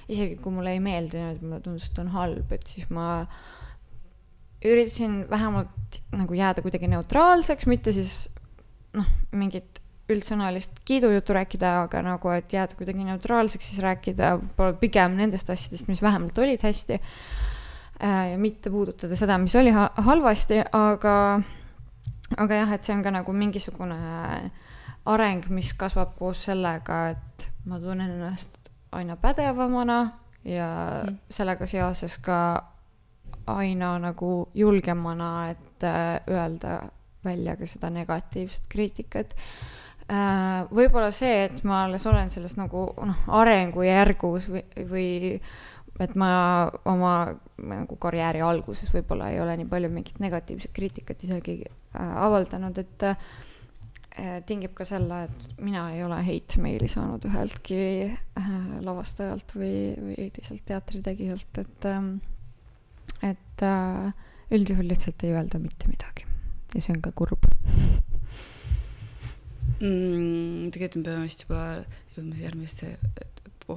isegi kui mulle ei meeldinud, mulle tundus, et on halb, et siis ma üritasin vähemalt nagu jääda kuidagi neutraalseks, mitte siis noh, mingit üldsõnalist kiidujuttu rääkida, aga nagu, et jääda kuidagi neutraalseks, siis rääkida võib-olla pigem nendest asjadest, mis vähemalt olid hästi. ja mitte puudutada seda, mis oli halvasti, aga, aga jah, et see on ka nagu mingisugune areng, mis kasvab koos sellega, et ma tunnen ennast aina pädevamana ja mm. sellega seoses ka aina nagu julgemana, et äh, öelda välja ka seda negatiivset kriitikat. Äh, võib-olla see, et ma alles olen selles nagu noh, arengujärgus või, või et ma oma nagu karjääri alguses võib-olla ei ole nii palju mingit negatiivset kriitikat isegi äh, avaldanud, et äh, tingib ka selle, et mina ei ole heitmeili saanud üheltki äh, lavastajalt või, või teiselt teatritegijalt, et ähm, et üldjuhul lihtsalt ei öelda mitte midagi ja see on ka kurb mm,. tegelikult me peame vist juba jõudma siia järgmisse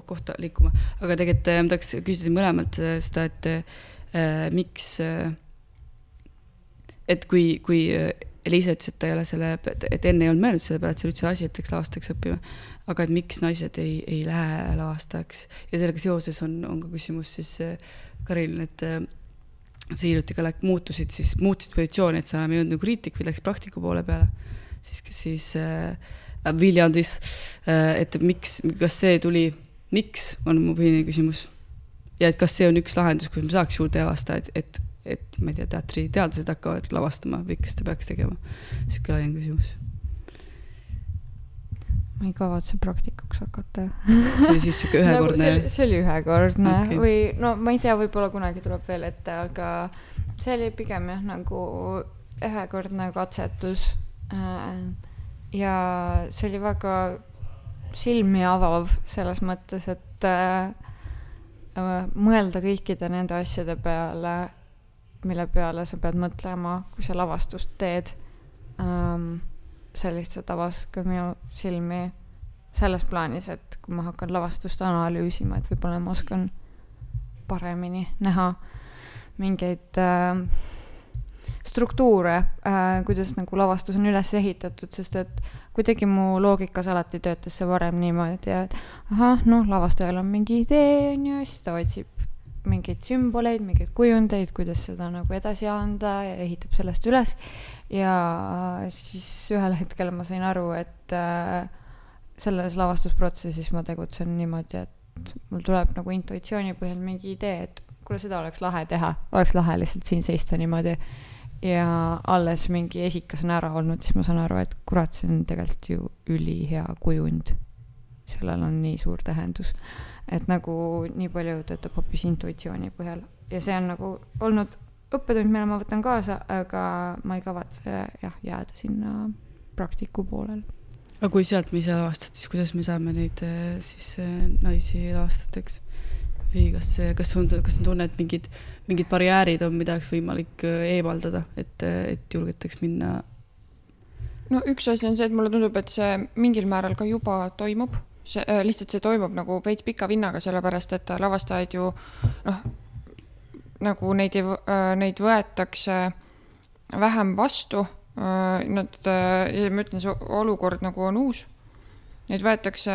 kohta liikuma, aga tegelikult äh, ma tahaks küsida mõlemalt seda, et äh, miks äh,, et kui, kui Liisa ütles, et ta ei ole selle, et enne ei olnud mõelnud selle peale, et see on üldse asi, et läks lavastajaks õppima. aga et miks naised ei, ei lähe lavastajaks ja sellega seoses on, on ka küsimus siis Karilin, et sa hiljuti ka läk-, muutusid, siis muutsid positsiooni, et sa enam ei olnud nagu kriitik, vaid läks praktiku poole peale. siis, siis äh, Viljandis äh,, et miks, kas see tuli, miks, on mu põhiline küsimus. ja et kas see on üks lahendus, kus me saaks juurde lavastajaid, et, et ma ei tea, teatriteadlased hakkavad lavastama või kas ta peaks tegema? sihuke laiem küsimus ma ei kavatse praktikuks hakata see oli siis sihuke ühekordne nagu? see oli ühekordne okay. või no ma ei tea, võib-olla kunagi tuleb veel ette, aga see oli pigem jah, nagu ühekordne katsetus. Äh, ja see oli väga silmi avav selles mõttes, et äh, mõelda kõikide nende asjade peale, mille peale sa pead mõtlema, kui sa lavastust teed. Ähm, see lihtsalt avas ka minu silmi selles plaanis, et kui ma hakkan lavastust analüüsima, et võib-olla ma oskan paremini näha mingeid äh, struktuure äh,, kuidas nagu lavastus on üles ehitatud, sest et kuidagi mu loogikas alati töötas see varem niimoodi, et ahah, noh, lavastajal on mingi idee, on ju, siis ta otsib mingeid sümboleid, mingeid kujundeid, kuidas seda nagu edasi anda ja ehitab sellest üles ja siis ühel hetkel ma sain aru, et äh, selles lavastusprotsessis ma tegutsen niimoodi, et mul tuleb nagu intuitsiooni põhjal mingi idee, et kuule, seda oleks lahe teha, oleks lahe lihtsalt siin seista niimoodi. Ja alles mingi esikas on ära olnud, siis ma saan aru, et kurat, see on tegelikult ju ülihea kujund. sellel on nii suur tähendus, et nagu nii palju töötab hoopis intuitsiooni põhjal ja see on nagu olnud õppetund, mille ma võtan kaasa, aga ma ei kavatse jah, jääda sinna praktiku poolele. aga kui sealt me ise lavastad, siis kuidas me saame neid eh, siis eh, naisi lavastajateks? Või kas, kas on, kas on tunne, et mingid, mingid barjäärid on, mida oleks võimalik eh, eemaldada, et, et julgetaks minna? no üks asi on see, et mulle tundub, et see mingil määral ka juba toimub, see äh, lihtsalt see toimub nagu veits pika vinnaga, sellepärast et lavastajaid ju noh nagu neid ei, äh, neid võetakse vähem vastu. Äh, nad, äh, ma ütlen, see olukord nagu on uus. Neid võetakse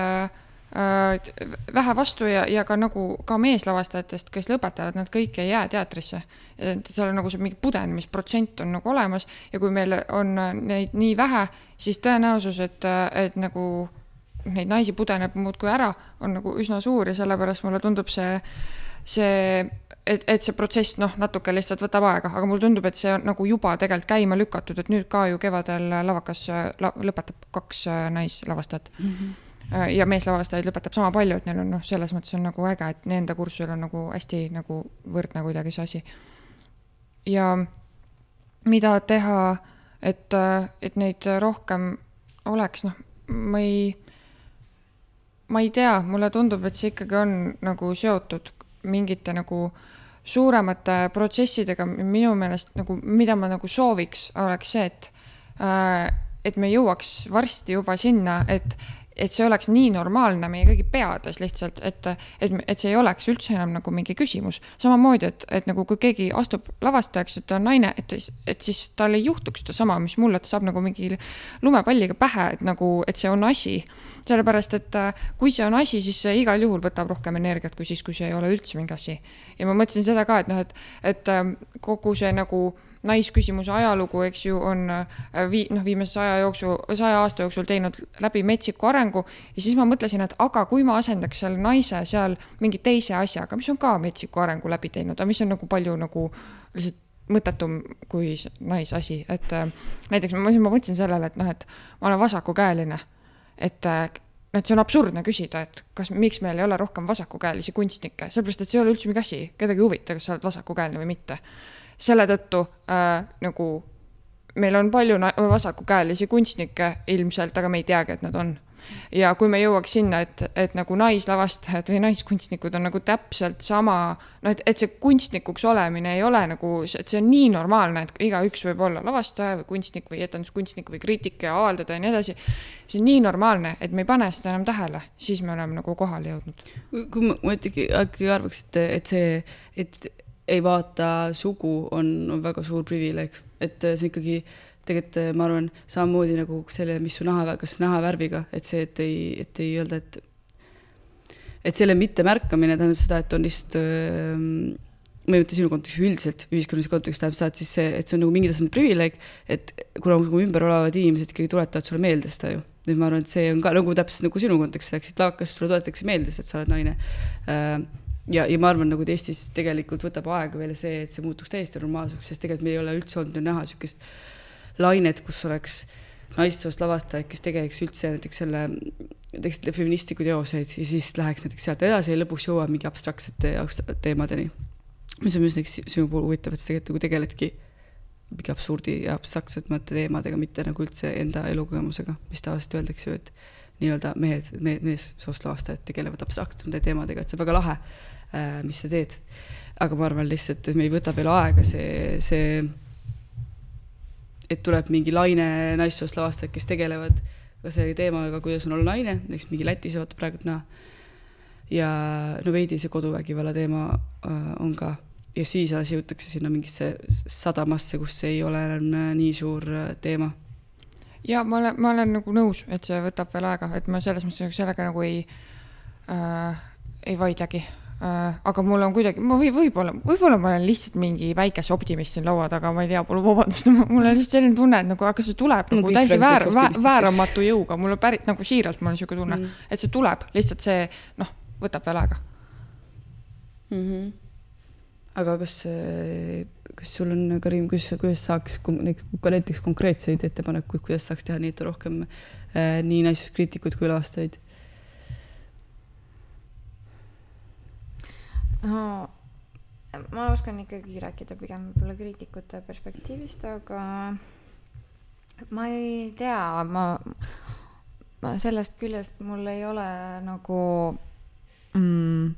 vähe vastu ja, ja ka nagu ka meeslavastajatest, kes lõpetavad, nad kõik ei jää teatrisse. seal on nagu see mingi pudenemisprotsent on nagu olemas ja kui meil on neid nii vähe, siis tõenäosus, et, et nagu neid naisi pudeneb muudkui ära, on nagu üsna suur ja sellepärast mulle tundub see, see et, et see protsess noh, natuke lihtsalt võtab aega, aga mulle tundub, et see on nagu juba tegelikult käima lükatud, et nüüd ka ju kevadel lavakas la, lõpetab kaks äh, naislavastajat mm. -hmm ja meeslavastajaid lõpetab sama palju, et neil on noh, selles mõttes on nagu äge, et nende kursusel on nagu hästi nagu võrdne kuidagi see asi. ja mida teha, et, et neid rohkem oleks, noh, ma ei, ma ei tea, mulle tundub, et see ikkagi on nagu seotud mingite nagu äh, suuremate protsessidega minu meelest nagu, mida ma nagu sooviks, oleks see, et äh, et me jõuaks varsti juba sinna, et et see oleks nii normaalne meie kõigi peades lihtsalt, et, et, et see ei oleks üldse enam nagu mingi küsimus. samamoodi, et, et nagu kui keegi astub lavastajaks, et ta on naine, et, et siis tal ei juhtuks sedasama, mis mul, et ta saab nagu mingi lumepalliga pähe, et nagu, et see on asi. sellepärast, et kui see on asi, siis see igal juhul võtab rohkem energiat kui siis, kui see ei ole üldse mingi asi. ja ma mõtlesin seda ka, et noh, et, et kogu see nagu naisküsimuse ajalugu, eks ju, on äh, vii-, noh, viimase saja jooksul, saja aasta jooksul teinud läbi metsiku arengu. ja siis ma mõtlesin, et aga kui ma asendaks selle naise seal mingi teise asjaga, mis on ka metsiku arengu läbi teinud, aga mis on nagu palju nagu lihtsalt mõttetum kui naisasi, et äh, näiteks ma, ma mõtlesin sellele, et noh, et ma olen vasakukäeline, et äh, et see on absurdne küsida, et kas, miks meil ei ole rohkem vasakukäelisi kunstnikke, sellepärast et see ei ole üldse mingi asi, kedagi ei huvita, kas sa oled vasakukäeline või mitte selle tõttu äh, nagu meil on palju vasakukäelisi kunstnikke ilmselt, aga me ei teagi, et nad on. ja kui me jõuaks sinna, et, et nagu naislavastajad või naiskunstnikud on nagu täpselt sama, noh, et, et see kunstnikuks olemine ei ole nagu, et see on nii normaalne, et igaüks võib olla lavastaja või kunstnik või etenduskunstnik või kriitik ja avaldada ja nii edasi. see on nii normaalne, et me ei pane seda enam tähele, siis me oleme nagu kohale jõudnud. kui ma, ma ikkagi, ikkagi arvaks, et, et see, et ei vaata sugu, on, on väga suur privileeg, et see ikkagi tegelikult ma arvan, samamoodi nagu selle, mis su naha, kas nahavärviga, et see, et ei, et ei öelda, et et selle mittemärkamine tähendab seda, et on lihtsalt ma ei mõtle sinu kontekstis, üldiselt ühiskonnalise kontekstis tähendab seda, et siis see, et see on nagu mingi tasandi privileeg, et kuna nagu ümber olevad inimesed ikkagi tuletavad sulle meelde seda ju. nüüd ma arvan, et see on ka nagu täpselt nagu sinu kontekstis, läksid laakas, sulle tuletatakse meelde, et sa oled naine ja, ja ma arvan, nagu et Eestis tegelikult võtab aega veel see, et see muutuks täiesti normaalseks, sest tegelikult meil ei ole üldse olnud ju näha niisugust lainet, kus oleks naissoost lavastajaid, kes tegeleks üldse näiteks selle, teeksid feministlikke teoseid ja siis läheks näiteks sealt edasi ja lõpuks jõuab mingi abstraktsete teemadeni. mis on näiteks sinu puhul huvitav, et sa tegelikult nagu tegeledki mingi absurdi ja abstraktsemate teemadega, mitte nagu üldse enda elukogemusega, mis tavaliselt öeldakse ju, et nii-öelda mehed, mehed, meessoost lavastajad tegelevad abstraktsemate teemadega, et see on väga lahe mis sa teed. aga ma arvan lihtsalt, et meil võtab veel aega see, see, et tuleb mingi laine naissoost lavastajad, kes tegelevad ka selle teemaga, kuidas on olla naine, näiteks mingi Lätis vaata praegu näha. ja no veidi see koduvägivalla teema äh, on ka ja siis alles jõutakse sinna mingisse sadamasse, kus ei ole enam äh, nii suur teema. ja ma olen, ma olen nagu nõus, et see võtab veel aega, et ma selles mõttes sellega nagu ei äh,, ei vaidlegi Äh, aga mul on kuidagi, ma või võib-olla, võib-olla ma olen lihtsalt mingi väikese optimist siin laua taga, ma ei tea, palun vabandust, mul on lihtsalt selline tunne, et nagu, aga see tuleb nagu täiesti väär, vääramatu jõuga, mul on pärit nagu siiralt, mul on niisugune tunne mm., et see tuleb, lihtsalt see noh, võtab veel aega mm. -hmm. aga kas, kas sul on, Karin, kuidas, kuidas saaks näiteks konkreetseid ettepanekuid, kuidas saaks teha nii, et rohkem äh, nii naisuskriitikuid kui lavastajaid? No ma oskan ikkagi rääkida pigem võib-olla kriitikute perspektiivist, aga ma ei tea, ma, ma sellest küljest mul ei ole nagu mm,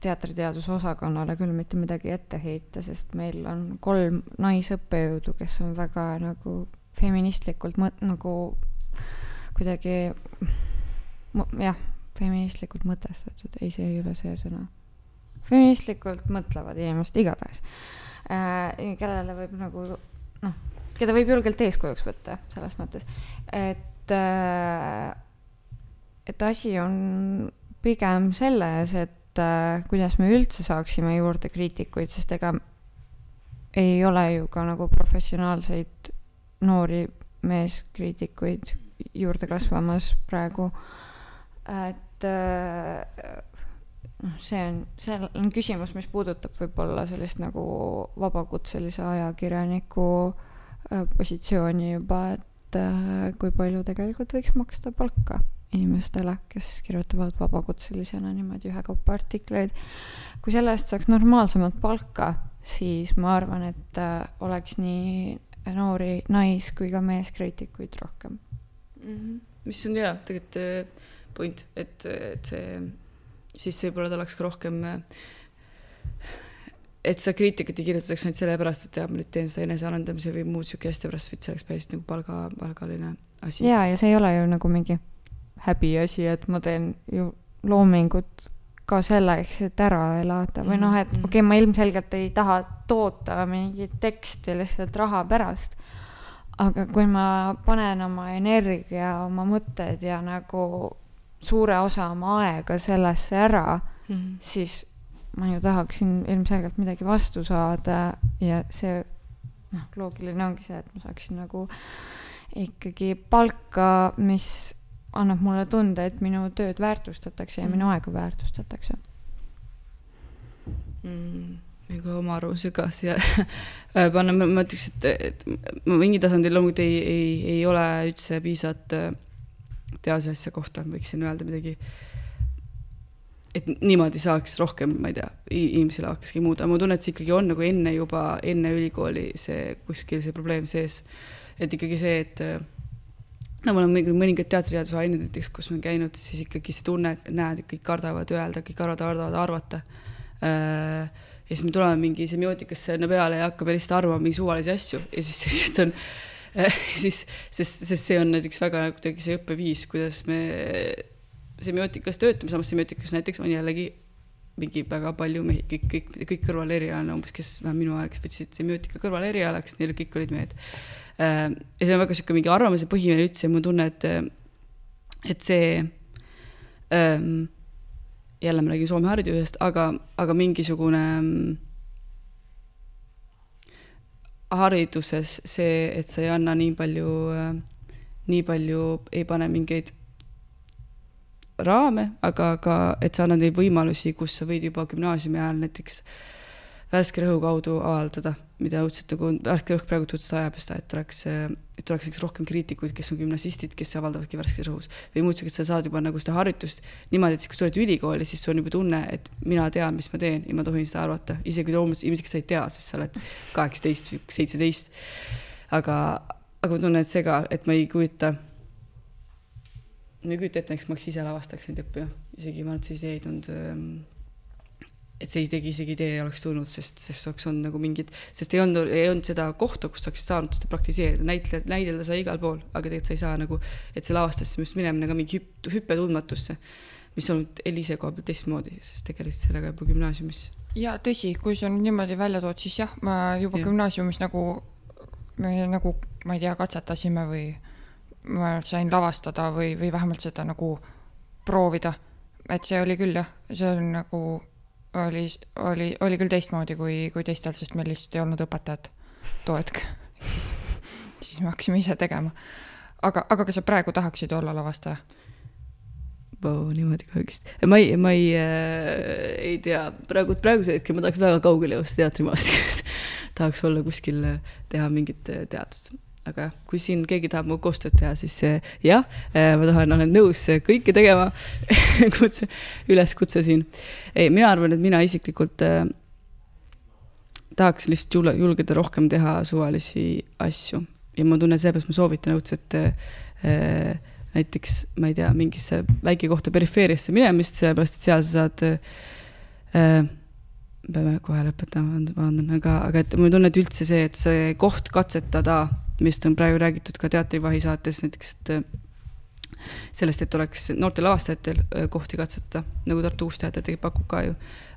teatriteaduse osakonnale küll mitte midagi ette heita, sest meil on kolm naisõppejõudu, kes on väga nagu feministlikult mõt-, nagu kuidagi jah, feministlikult mõtestatud, ei, see ei ole see sõna feministlikult mõtlevad inimesed igatahes äh,, kellele võib nagu noh, keda võib julgelt eeskujuks võtta selles mõttes, et äh,, et asi on pigem selles, et äh, kuidas me üldse saaksime juurde kriitikuid, sest ega ei ole ju ka nagu professionaalseid noori meeskriitikuid juurde kasvamas praegu. et äh, noh, see on, see on küsimus, mis puudutab võib-olla sellist nagu vabakutselise ajakirjaniku äh, positsiooni juba, et äh, kui palju tegelikult võiks maksta palka inimestele, kes kirjutavad vabakutselisena niimoodi ühekaupa artikleid. kui selle eest saaks normaalsemat palka, siis ma arvan, et äh, oleks nii noori nais- kui ka meeskriitikuid rohkem mm. -hmm. mis on hea tegelikult point, et, et see siis võib-olla ta oleks ka rohkem et seda kriitikat ei kirjutataks ainult sellepärast, et jah, ma nüüd teen seda enesearendamise või muud sihuke asja pärast, vaid see oleks päris nagu palga, palgaline asi. ja, ja see ei ole ju nagu mingi häbiasi, et ma teen ju loomingut ka selleks, et ära elada või noh, et Mhm. okei okay,, ma ilmselgelt ei taha toota mingit teksti lihtsalt raha pärast. aga kui ma panen oma energia, oma mõtted ja nagu suure osa oma aega sellesse ära, Mhm. siis ma ju tahaksin ilmselgelt midagi vastu saada ja see noh, loogiline ongi see, et ma saaksin nagu ikkagi palka, mis annab mulle tunde, et minu tööd väärtustatakse ja minu Mhm. aega väärtustatakse. mm,. ega oma arvamuse ka siia äh, panna, ma ütleks, et, et ma mingi tasandil loomulikult ei, ei, ei ole üldse piisavalt äh, tea selle asja kohta, võiksin öelda midagi. et niimoodi saaks rohkem, ma ei tea, inimesele hakkaski muuda, ma tunnen, et see ikkagi on nagu enne juba, enne ülikooli see kuskil see probleem sees. et ikkagi see, et äh, no mul on mõningad teatriteaduse ained näiteks, kus ma olen käinud, siis ikkagi see tunne, et näed, kõik kardavad öelda, kõik kardavad arvata. ja siis me tuleme mingi semiootikasse sinna peale ja hakkame lihtsalt arvama mingi suvalisi asju ja siis lihtsalt on, siis, sest, sest see on näiteks väga nagu kuidagi see õppeviis, kuidas me semiootikas töötame, samas semiotikas näiteks on jällegi mingi väga palju mehi, kõik, kõik, kõik kõrvalerialane umbes, kes vähemalt minu ajal, kes võtsid semiootika kõrvalerialaks, neil kõik olid mehed. ja see on väga sihuke mingi arvamuse põhimine üldse mul tunne, et, et see ähm, jälle ma räägin Soome haridusest, aga, aga mingisugune mm, hariduses see, et sa ei anna nii palju, nii palju ei pane mingeid raame, aga ka, et sa annad neid võimalusi, kus sa võid juba gümnaasiumi ajal näiteks värske rõhu kaudu avaldada, mida õudselt nagu värske rõhk praegu õudselt ajab seda, et oleks, et oleks näiteks rohkem kriitikuid, kes on gümnasistid, kes avaldavadki värskes rõhus või muud siukest, sa saad juba nagu seda harjutust niimoodi, et siis kui tuled ülikooli, siis sul on juba tunne, et mina tean, mis ma teen ja ma tohin seda arvata, isegi kui loomulikult ilmselt sa ei tea, sest sa oled kaheksateist seitseteist. aga, aga ma tunnen, et see ka, et ma ei kujuta, ma ei kujuta ette, näiteks ma ise lavastaks neid õppima, isegi ma arvan, et idee ei tulnud ähm, et see idee, isegi idee ei oleks tulnud, sest, sest oleks olnud nagu mingid, sest ei olnud, ei olnud seda kohta, kus saaks saanud seda praktiseerida, näitleda, näidelda sai igal pool, aga tegelikult sa ei saa nagu, et see lavastasse just minemine ka mingi hüpp, hüpe tundmatusse, mis on Elise koha peal teistmoodi, sest tegelesid sellega juba gümnaasiumis. ja tõsi, kui sa nüüd niimoodi välja tood, siis jah, ma juba Jah. gümnaasiumis nagu, nagu, ma ei tea, katsetasime või ma sain lavastada või, või vähemalt seda nagu proovida. et see oli küll jah, see on nagu oli, oli, oli küll teistmoodi kui, kui teistel, sest meil lihtsalt ei olnud õpetajat too hetk. siis, siis me hakkasime ise tegema. aga, aga kas sa praegu tahaksid olla lavastaja? Vau, niimoodi kõigist. ma ei, ma ei äh,, ei tea, praegu, praegusel hetkel ma tahaks väga kaugele jõuda teatrimaastikust. tahaks olla kuskil, teha mingit äh, teadust. Aga kui siin keegi tahab minuga koostööd teha, siis äh, jah äh,, ma tahan, olen nõus äh, kõike tegema. kutse, üleskutse siin. ei, mina arvan, et mina isiklikult äh, tahaks lihtsalt jule, julgeda rohkem teha suvalisi asju ja ma tunnen, seepärast ma soovitan õudselt äh, näiteks, ma ei tea, mingisse väikekohta perifeeriasse minemist, sellepärast et seal sa saad äh,, peame kohe lõpetama, vabandan, aga, aga et mulle tunne, et üldse see, et see koht katsetada, millest on praegu räägitud ka teatrivahi saates näiteks, et äh, sellest, et oleks noortel lavastajatel äh, kohti katsetada, nagu Tartu Uus Teater tegelikult pakub ka ju,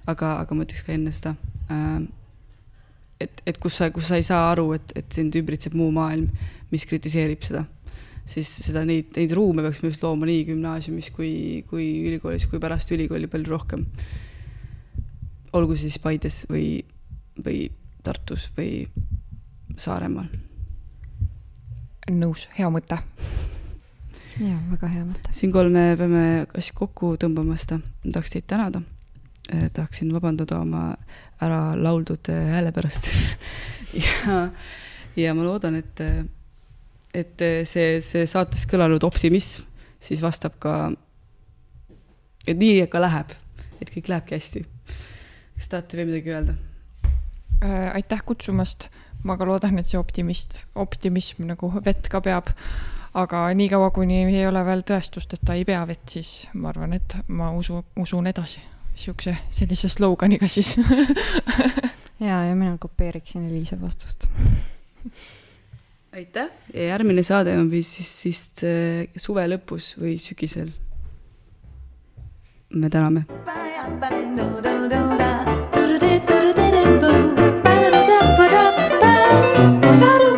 aga, aga ma ütleks ka enne seda äh, et, et kus sa, kus sa ei saa aru, et, et sind ümbritseb muu maailm, mis kritiseerib seda, siis seda, neid, neid ruume peaksime just looma nii gümnaasiumis kui, kui ülikoolis kui pärast ülikooli palju rohkem. olgu siis Paides või, või Tartus või Saaremaal. nõus, hea mõte. jaa, väga hea mõte. siinkohal me peame asju kokku tõmbama seda, ma tahaks teid tänada. tahaksin vabandada oma ära lauldud äh, hääle pärast ja, ja ma loodan, et, et see, see saates kõlanud optimism siis vastab ka, et nii ka läheb, et kõik lähebki hästi. kas tahate veel midagi öelda? Äh, aitäh kutsumast, ma ka loodan, et see optimist, optimism nagu vett ka peab. aga niikaua, kuni ei ole veel tõestust, et ta ei pea vett, siis ma arvan, et ma usu, usun edasi siukse, sellise sloganiga siis jaa, ja mina kopeeriksin Eliise vastust. aitäh ja järgmine saade on vist siis, siis äh, suve lõpus või sügisel. me täname. Better